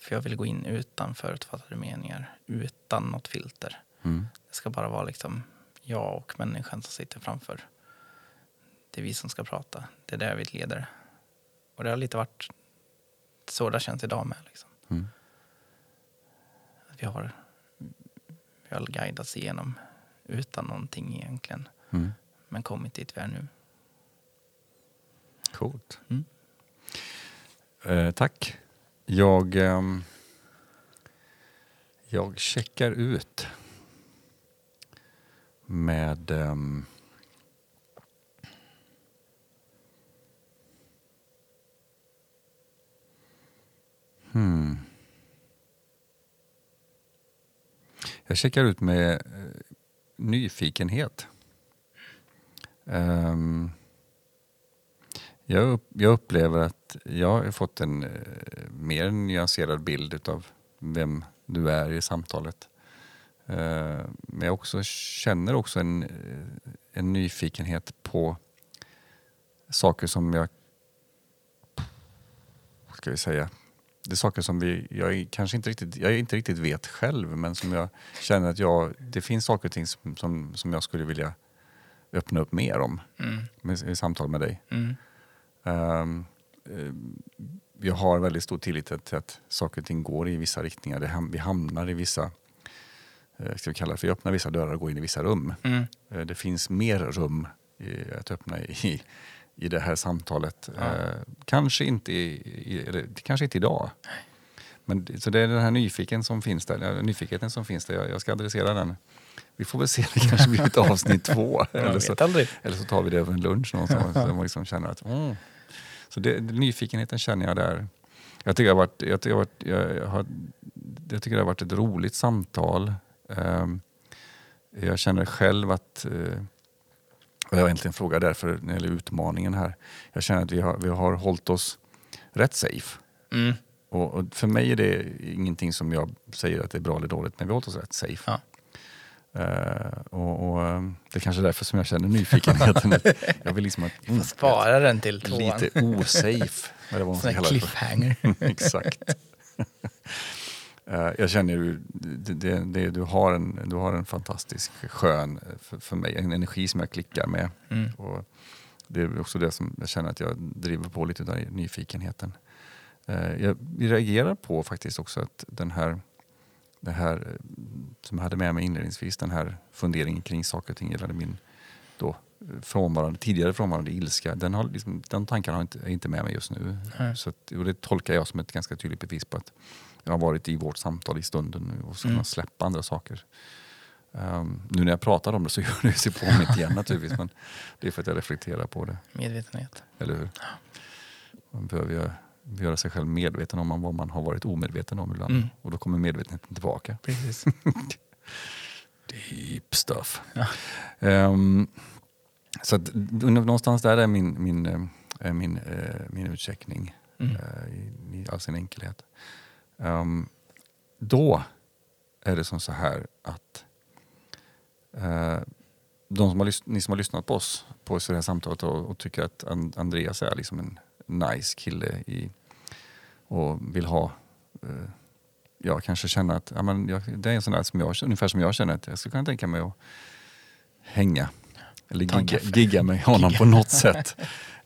För jag vill gå in utan förutfattade meningar, utan något filter. Mm. Det ska bara vara liksom jag och människan som sitter framför. Det är vi som ska prata. Det är där vi leder. Och det har lite varit så det känns idag med. Liksom. Mm. Att vi har, guidats igenom utan någonting egentligen. Mm. Men kommit dit vi är nu. Coolt. Mm. Eh, tack. Jag, ehm, jag checkar ut med ehm, hmm. Jag checkar ut med eh, nyfikenhet. Um, jag, upp, jag upplever att jag har fått en eh, mer nyanserad bild av vem du är i samtalet. Ehm, men jag också känner också en, eh, en nyfikenhet på saker som jag... Vad ska vi säga? Det är saker som vi, jag kanske inte riktigt, jag inte riktigt vet själv men som jag känner att jag, det finns saker och ting som, som, som jag skulle vilja öppna upp mer om Mm. med, i samtal med dig. Mm. Um, jag har väldigt stor tillit till att saker och ting går i vissa riktningar. Det ham- vi hamnar i vissa, uh, ska vi kalla det för, vi öppnar vissa dörrar och går in i vissa rum. Mm. Eh, det finns mer rum i, att öppna i, i det här samtalet. Ja. Eh, kanske, inte i, i, kanske inte idag. Men, så det är den här nyfiken som finns där, nyfikenheten som finns där. Jag, jag ska adressera den. Vi får väl se, det kanske blir ett avsnitt två. Eller så, eller så tar vi det över en lunch någonstans. så man liksom känner att, mm. Så det, nyfikenheten känner jag där. Jag tycker det har varit, jag tycker det har varit, jag har, jag tycker det har varit ett roligt samtal. Ehm, jag känner själv att, eh, och jag har egentligen fråga därför när det gäller utmaningen här. Jag känner att vi har, vi har hållit oss rätt safe. Mm. Och, och för mig är det ingenting som jag säger att det är bra eller dåligt, men vi har hållit oss rätt safe. Ja. Eh, och, och, eh, det är kanske är därför som jag känner nyfikenheten. jag vill liksom att, Du får spara den till tvåan. lite osafe. Sån för. cliffhanger. Exakt. Eh, jag känner ju, det, det, det, du, har en, du har en fantastisk skön, eh, för, för mig, en energi som jag klickar med. Mm. Och det är också det som jag känner att jag driver på lite av nyfikenheten. Eh, Jag reagerar på faktiskt också att den här, det här som jag hade med mig inledningsvis, den här funderingen kring saker och ting gällande min då, frånvarande, tidigare frånvarande ilska, den, har liksom, den tanken har inte, är inte med mig just nu. Så att, och det tolkar jag som ett ganska tydligt bevis på att jag har varit i vårt samtal i stunden nu och ska Mm. släppa andra saker. Ehm, nu när jag pratar om det så gör det sig påmint igen naturligtvis, men det är för att jag reflekterar på det. Medvetenhet. Eller hur? Man behöver göra, göra sig själv medveten om vad man har varit omedveten om ibland. Mm. Och då kommer medvetenheten tillbaka. Precis. Deep stuff. Ja. Ehm, så att, någonstans där är min, min, eh, är min, eh, min utcheckning Mm. eh, i, i all sin enkelhet. Um, då är det som så här att uh, de som har, ni som har lyssnat på oss på det här samtalet och, och tycker att And- Andreas är liksom en nice kille i, och vill ha eh, uh, jag kanske känner att ja, men jag, det är en sån där som jag, ungefär som jag känner att jag skulle kunna tänka mig att hänga eller gigga, gigga med honom Gigga. på något sätt.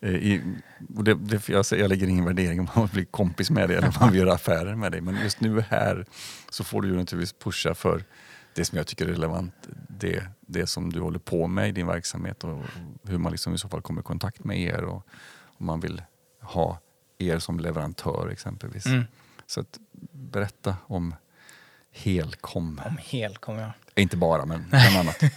Eh, I, det, det, jag, säger- jag lägger ingen värdering om man blir kompis med dig eller om man vill göra affärer med dig. Men just nu här så får du ju naturligtvis pusha för det som jag tycker är relevant. Det, det som du håller på med i din verksamhet och hur man liksom i så fall kommer i kontakt med er. Och om man vill ha er som leverantör exempelvis. Mm. Så att berätta om Helkom. Om hel kommer jag. Inte bara, men bland annat.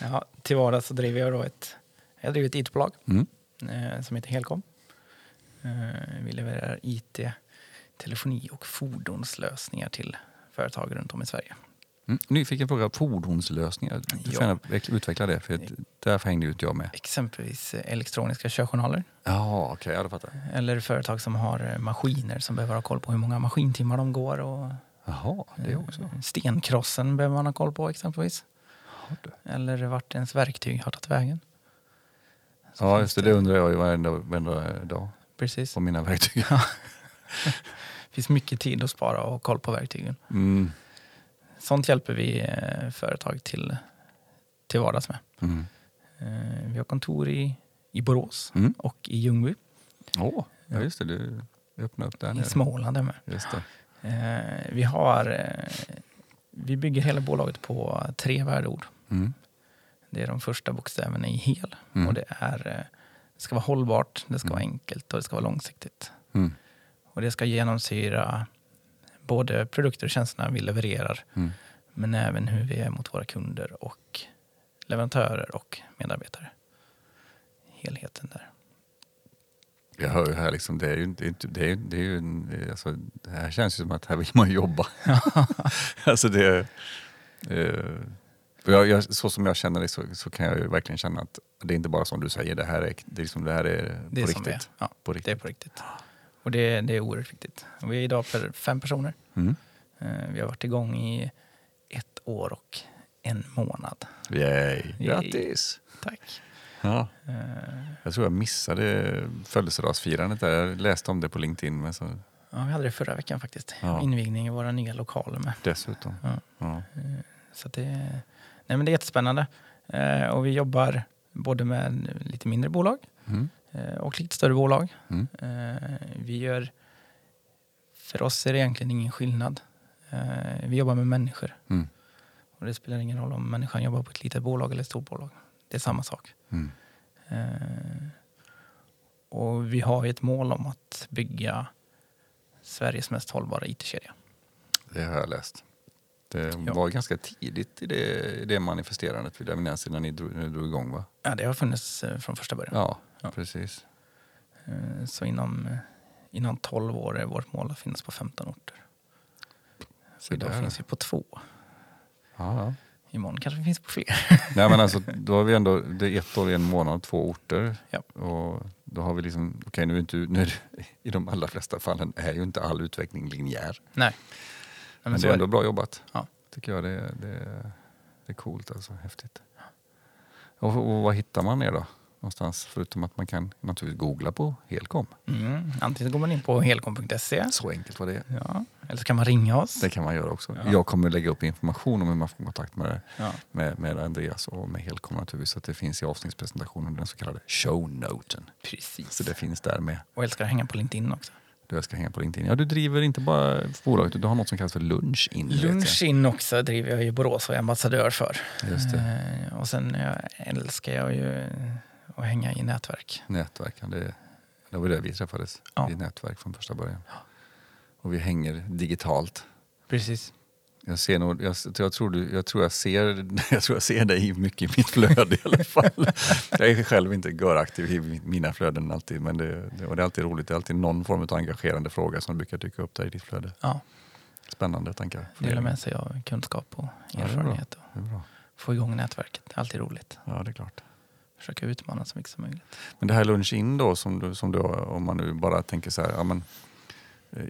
Ja, till vardags så driver jag då ett, jag driver ett IT-bolag Mm. eh, som heter Helcom. Eh, vi levererar IT, telefoni och fordonslösningar till företag runt om i Sverige. Mm. Nyfiken fråga, fordonslösningar. Du får Ja. gärna veck- utveckla det, för därför hängde ut jag med. Exempelvis eh, elektroniska körjournaler Ja, okej, ja, då fattar jag. eller företag som har eh, maskiner som behöver ha koll på hur många maskintimmar de går. Och, Jaha, det också. eh, stenkrossen behöver man ha koll på exempelvis. Eller vart ens verktyg har tagit vägen. Så Ja, just det. Det undrar jag ju varenda, varenda dag Precis. på mina verktyg. Det finns mycket tid att spara och koll på verktygen. Mm. Sånt hjälper vi eh, företag till, till vardags med. Mm. Eh, vi har kontor i, i Borås Mm. och i Ljungby. Åh, ja, just det. Du öppnade upp där I nere. Småland är med. Just det. Eh, vi, har, vi bygger hela bolaget på tre värdeord. Mm. Det är de första bokstäverna i hel. Mm. Och det, är, eh, det ska vara hållbart, det ska Mm. vara enkelt och det ska vara långsiktigt. Mm. Och det ska genomsyra både produkter och tjänsterna vi levererar Mm. men även hur vi är mot våra kunder och leverantörer och medarbetare. Helheten där. Jag hör ju här liksom, det är ju, inte- det är, det är, det är ju en, alltså, det här känns ju som att här vill man jobba. alltså det, eh, jag, jag, så som jag känner det så, så kan jag ju verkligen känna att det är inte bara som du säger, det här är, det är, liksom, det här är Det på vi är. riktigt. Ja, På det är riktigt. på riktigt. Och det, det är oerhört viktigt. Och vi är idag för fem personer. Mm. Eh, Vi har varit igång i ett år och en månad. Yay. Grattis! Tack. Ja. Eh, Jag tror jag missade födelsedagsfirandet där. Jag läste om det på LinkedIn men så, Ja, vi hade det förra veckan faktiskt. Ja. Invigning i våra nya lokaler med. dessutom. Ja. Ja. Så att det, nej men det är jättespännande. Eh, Och vi jobbar både med lite mindre bolag Mm. eh, och lite större bolag. Mm. Eh, Vi gör, för oss är det egentligen ingen skillnad. Eh, Vi jobbar med människor. Mm. Och det spelar ingen roll om människan jobbar på ett litet bolag eller ett stort bolag. Det är samma sak. Mm. Eh, Och vi har ett mål om att bygga Sveriges mest hållbara IT-kedja. Det har jag läst. Det Ja. var ganska tidigt i det, det manifesterandet vill jag minnas innan ni drog, drog igång va? Ja, det har funnits eh, från första början. Ja, Ja. precis. Eh, Så inom, eh, innan 12 år är vårt mål att finnas på 15 orter. Så idag finns vi på två. Ja. Imorgon kanske vi finns på fler. Nej, men alltså, då har vi ändå, det är ett år, en månad, två orter. Ja. Och då har vi liksom, okej nu är inte, nu i de allra flesta fallen är ju inte all utveckling linjär. Nej. Men, det är ändå bra jobbat. Ja. Tycker jag. Det, det, det är coolt alltså, häftigt. Och, och vad hittar man er då? Någonstans, förutom att man kan naturligtvis googla på Helcom. Mm. Antingen går man in på helcom.se Så enkelt var det. ja. eller så kan man ringa oss. Det kan man göra också. Ja. Jag kommer lägga upp information om hur man får kontakt med, Ja. med, med Andreas och med Helcom naturligtvis. Så att det finns i avsnittspresentationen, den så kallade shownoten. Precis. Så det finns där med. Och älskar att hänga på LinkedIn också. Du ska hänga på LinkedIn. Ja, du driver inte bara bolaget, du har något som kallas för Lunch In. vet jag. Lunch in också driver jag i Borås och är ambassadör för. Just det. Eh, och sen eh, älskar jag ju att hänga i nätverk. Nätverk, det, det var det vi träffades. Ja. I nätverk från första början. Och vi hänger digitalt. Precis. Jag, ser nog, jag, jag, tror du, jag, tror jag, ser, jag tror jag ser dig mycket i mitt flöde i alla fall. Jag är själv inte göraktiv i mina flöden alltid, men det, det, och det är alltid roligt. Det är alltid någon form av engagerande fråga som brukar dyka upp där i ditt flöde. Ja, Spännande tankar. dela med sig av kunskap och erfarenhet. och är bra. få igång nätverket. Det är alltid roligt. Ja, det är klart. Försöka utmana så mycket som möjligt. Men det här lunch in då, som du, som du, om man nu bara tänker så här, ja men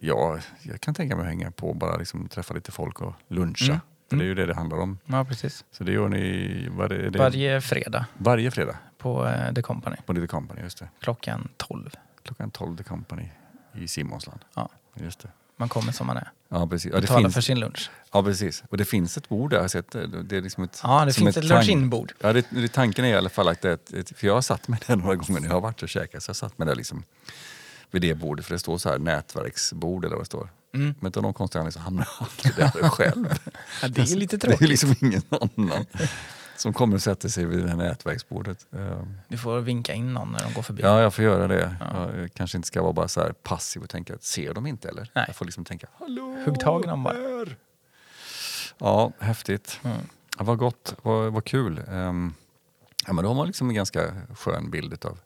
ja, jag kan tänka mig att hänga på bara liksom träffa lite folk och luncha. Mm. För det är Mm. ju det det handlar om. Ja, precis. Så det gör ni vad är det, Varje fredag varje fredag på eh, The Company. på The Company, just det. Klockan 12. Klockan 12 The Company i Simonsland. Ja. Just det. Man kommer som man är. Ja, precis. Ja, det Betala finns, för sin lunch. ja, precis. Och det finns ett bord där, jag har sett det. Det är liksom ett, Ja, det finns ett tank- lunch-in-bord. Ja, det, det, tanken är i alla fall att det är ett, ett, för jag har satt mig där några gånger när jag har varit och käkat, så jag har satt mig där liksom vid det bordet, för det står så här nätverksbord eller vad det står. Mm. Men av någon konstig anledning så hamnar jag alltid där själv. Ja, det är lite Det är tråkigt. liksom ingen annan som kommer och sätter sig vid det här nätverksbordet. Ehm, Du får vinka in någon när de går förbi. Ja, jag får göra det. Ja. Jag kanske inte ska vara bara så här passiv och tänka, ser de inte eller? Nej. Jag får liksom tänka, hallå Hugg tag i dem bara. Ja, häftigt. Mm. Ja, vad gott, vad, vad kul. Ehm, ja, men då har man liksom en ganska skön bild av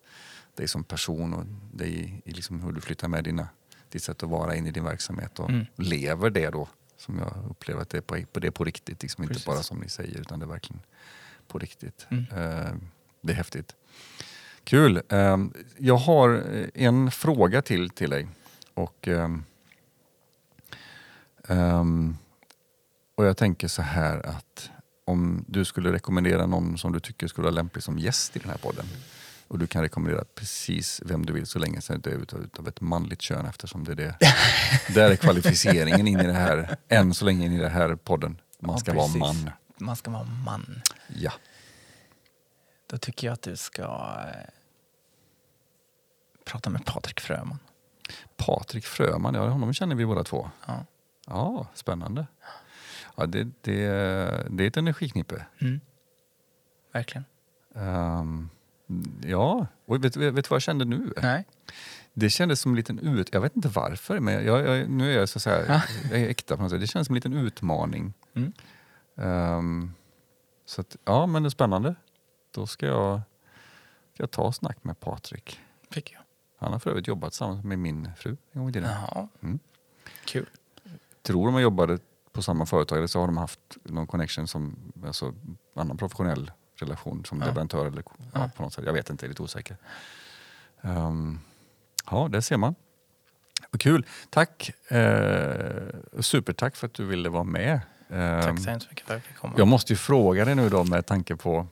dig som person och dig, liksom hur du flyttar med dina, ditt sätt att vara in i din verksamhet och Mm. lever det då. Som jag upplever att det är på, på, det är på riktigt. Liksom inte bara som ni säger utan det är verkligen på riktigt. Mm. Ehm, det är häftigt. Kul. Ehm, jag har eh, en fråga till till dig. Och, ehm, ehm, och jag tänker så här att om du skulle rekommendera någon som du tycker skulle vara lämplig som gäst i den här podden. Och du kan rekommendera precis vem du vill så länge så det är utav, utav ett manligt kön eftersom det är det. Där är kvalificeringen in i det här, än så länge in i det här podden. Man Ja, ska vara precis. man. Man ska vara man. Ja. Då tycker jag att du ska eh, prata med Patrik Fröman. Patrik Fröman, ja honom känner vi båda två. Ja. Ja, spännande. Ja, det, det, det är ett energiknippe. Mm. Verkligen. Ehm, ja, och vet, vet, du vad jag kände nu? Nej. Det kändes som en liten ut... Jag vet inte varför, men jag, jag, nu är jag så Ja. jag är äkta på något sätt. Det känns som en liten utmaning. Mm. Ehm, så att, ja, men det är spännande. Då ska jag, ska jag ta och snack med Patrik. Fick jag. Han har för övrigt jobbat tillsammans med min fru en gång i tiden. Jaha. Mm. Kul. tror de har jobbade på samma företag eller så har de haft någon connection som alltså, annan professionell relation som Ja. leverantör eller ja. På något sätt. Jag vet inte, jag är lite osäker. Um, ja, det ser man. Vad kul. Tack. Eh, supertack för att du ville vara med. Ehm, Tack så hemskt mycket för att jag fick komma. jag måste ju fråga dig nu då med tanke på,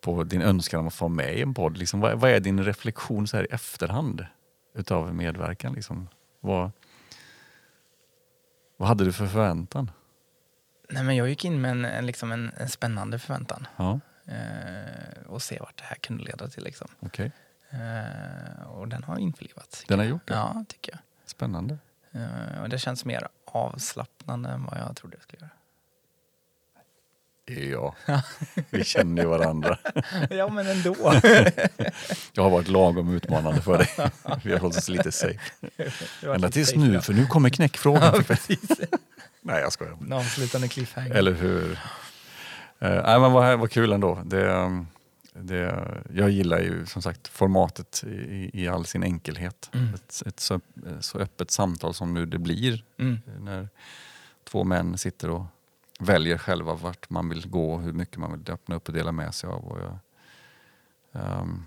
på din önskan om att få vara med i en podd. Liksom, vad, vad är din reflektion så här i efterhand utav medverkan? Liksom? Vad, vad hade du för förväntan? Nej, men jag gick in med en, en, liksom en, en spännande förväntan. Ja, Eh, och se vart det här kunde leda till. Liksom. okej. Eh, och den har införlivats. Den har gjort det? Ja, tycker jag. Spännande. Eh, och det känns mer avslappnande än vad jag trodde det skulle göra. Ja, vi känner ju varandra. ja, men ändå. Jag har varit lagom utmanande för dig. Vi har hållit oss lite safe. Ända tills safe, nu, för nu kommer knäckfrågan. Ja, precis. Nej, jag skojar. En avslutande cliffhanger. Eller hur? Uh, nej, men vad, vad kul ändå. Det, um, det, jag gillar ju som sagt formatet i, i all sin enkelhet. Mm. Ett, ett så, så öppet samtal som nu det blir Mm. när två män sitter och väljer själva vart man vill gå, hur mycket man vill öppna upp och dela med sig av. Och jag, ehm,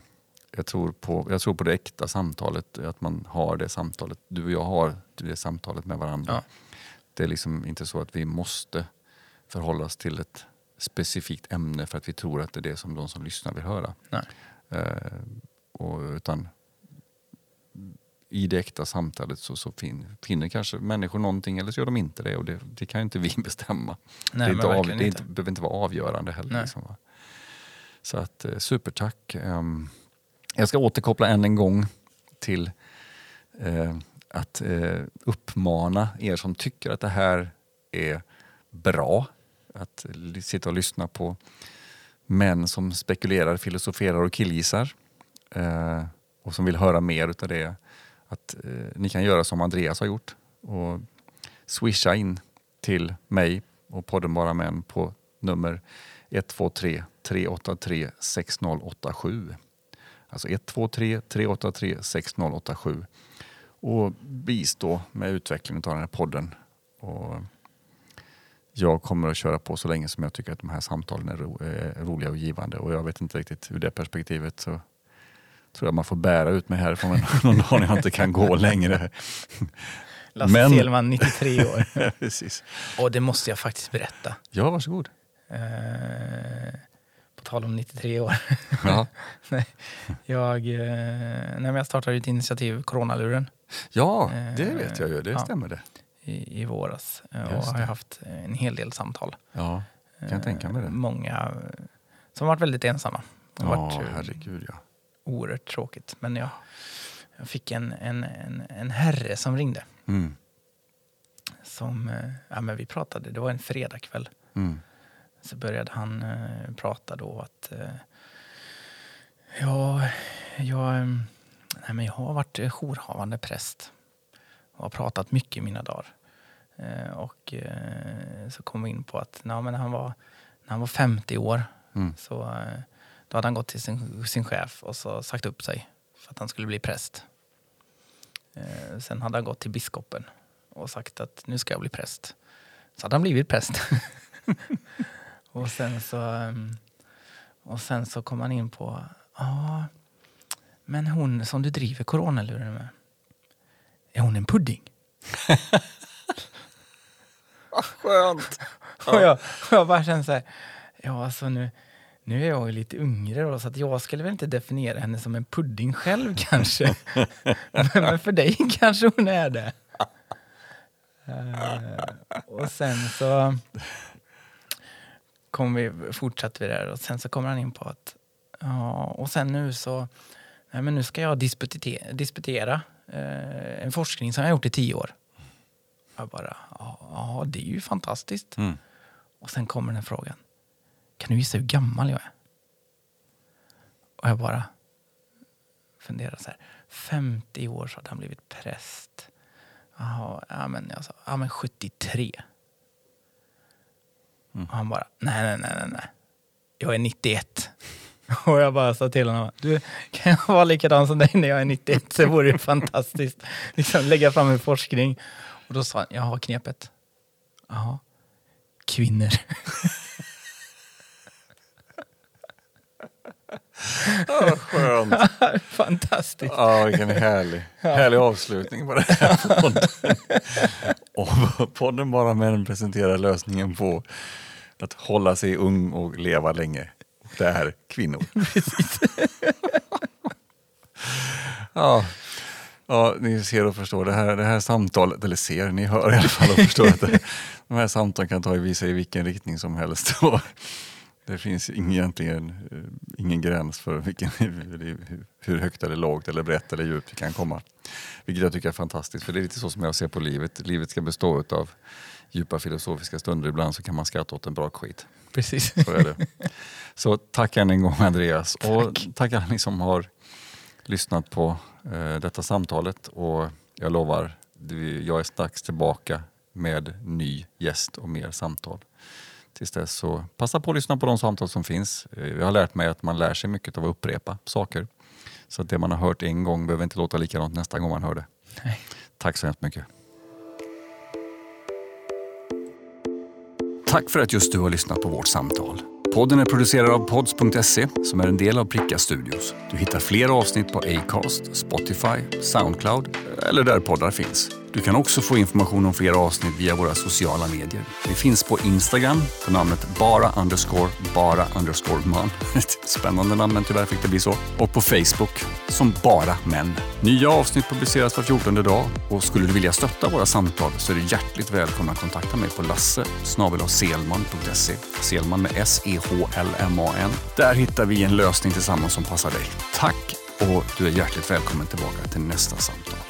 jag, tror på, jag tror på det äkta samtalet, att man har det samtalet. Du och jag har det samtalet med varandra. Ja. Det är liksom inte så att vi måste förhålla oss till ett specifikt ämne för att vi tror att det är det som de som lyssnar vill höra. Nej. Eh, och, utan i det äkta samtalet så, så fin, finner kanske människor någonting eller så gör de inte det och det, det kan ju inte vi bestämma. Nej, det inte av, det inte. behöver inte vara avgörande heller. Liksom, va? Så att eh, supertack. Ehm, jag ska återkoppla än en gång till eh, att eh, uppmana er som tycker att det här är bra. Att sitta och lyssna på män som spekulerar, filosoferar och killgissar. Eh, och som vill höra mer utav det. Att eh, ni kan göra som Andreas har gjort och swisha in till mig och podden Bara Män på nummer 123 383 6087. Alltså 123 383 6087. Och bistå med utvecklingen av den här podden. Och jag kommer att köra på så länge som jag tycker att de här samtalen är, ro, är roliga och givande. Och jag vet inte riktigt ur det perspektivet så tror jag man får bära ut mig härifrån någon dag när jag inte kan gå längre. Lasse Men- Selman, 93 år. Precis. Och det måste jag faktiskt berätta. Ja, varsågod. Eh, på tal om 93 år. Ja, Nej, jag, eh, nej, men jag startade ett initiativ, Coronaluren, ja det vet jag ju. Det Ja. stämmer det. i, i våras. Eh, Och har haft en hel del samtal. Ja, kan jag tänka mig Eh, det. Många eh, som varit väldigt ensamma. Det har Ja, varit eh, herregud ja. oerhört tråkigt. Men jag, jag fick en, en, en, en herre som ringde. Mm. Som, eh, ja, men vi pratade, det var en fredagkväll. Mm. Så började han eh, prata då att eh, ja, jag, eh, nej, men jag har varit eh, jourhavande präst och har pratat mycket i mina dagar. Eh, och eh, så kom vi in på att nej, men när, han var, när han var 50 år Mm. så då hade han gått till sin, sin chef och så sagt upp sig för att han skulle bli präst. Sen hade han gått till biskopen och sagt att nu ska jag bli präst. Så hade han blivit präst. och sen så ehm, och sen så kom han in på ja, men hon som du driver coronaluren med, är hon en pudding? Skönt! Och jag, och jag bara kände så här, ja alltså nu, nu är jag ju lite yngre då, så att jag skulle väl inte definiera henne som en pudding själv kanske. men, men för dig kanske hon är det. Eh, och sen så kom vi, fortsatte vi där och sen så kommer han in på att ja, och sen nu så nej, men nu ska jag disputera, disputera eh, en forskning som jag gjort i tio år. Jag bara, ja, det är ju fantastiskt. Mm. Och sen kommer den här frågan. Kan du gissa hur gammal jag är? Och jag bara funderar så här. 50 år så hade han blivit präst. Jaha, ja men jag sa, ja men 73. Mm. Och han bara, nej, nej, nej, nej. Jag är 91. Och jag bara sa till honom, du kan jag vara likadan som dig när jag är 91 så vore det fantastiskt. Liksom lägga fram en forskning. Och då sa han, jag har knepet. Jaha. Kvinnor. Ja, skönt. Fantastiskt. Ja, vilken härlig, härlig avslutning på den här podden. Och podden Bara Män presenterar lösningen på att hålla sig ung och leva länge. Det är kvinnor. ja. ja, ni ser och förstår. Det här, det här samtalet, eller ser, ni hör i alla fall och förstår att det, de här samtalen kan ta sig i vilken riktning som helst. Det finns egentligen eh, ingen gräns för vilken, hur- högt eller lågt eller brett eller djupt det kan komma. Vilket jag tycker är fantastiskt, för det är lite så som jag ser på livet. Livet ska bestå av djupa filosofiska stunder. Ibland så kan man skratta åt en bra skit. Precis. Så är det. Så tack än en gång Andreas. Och tack alla ni som har lyssnat på eh, detta samtalet. Och jag lovar, jag är strax tillbaka med ny gäst och mer samtal. Tills dess så passa på att lyssna på de samtal som finns. Eh, Jag har lärt mig att man lär sig mycket av att upprepa saker. Så att det man har hört en gång behöver inte låta likadant nästa gång man hör det. Nej. Tack så hemskt mycket. Tack för att just du har lyssnat på vårt samtal. Podden är producerad av pods.se som är en del av Pricka Studios. Du hittar fler avsnitt på Acast, Spotify, Soundcloud eller där poddar finns. Du kan också få information om fler avsnitt via våra sociala medier. Vi finns på Instagram på namnet bara underscore bara underscore man. Ett spännande namn men tyvärr fick det bli så. Och på Facebook som bara män. Nya avsnitt publiceras var 14 dag och skulle du vilja stötta våra samtal så är du hjärtligt välkommen att kontakta mig på lasse selman.se. Selman med S-E-H-L-M-A-N. Där hittar vi en lösning tillsammans som passar dig. Tack och du är hjärtligt välkommen tillbaka till nästa samtal.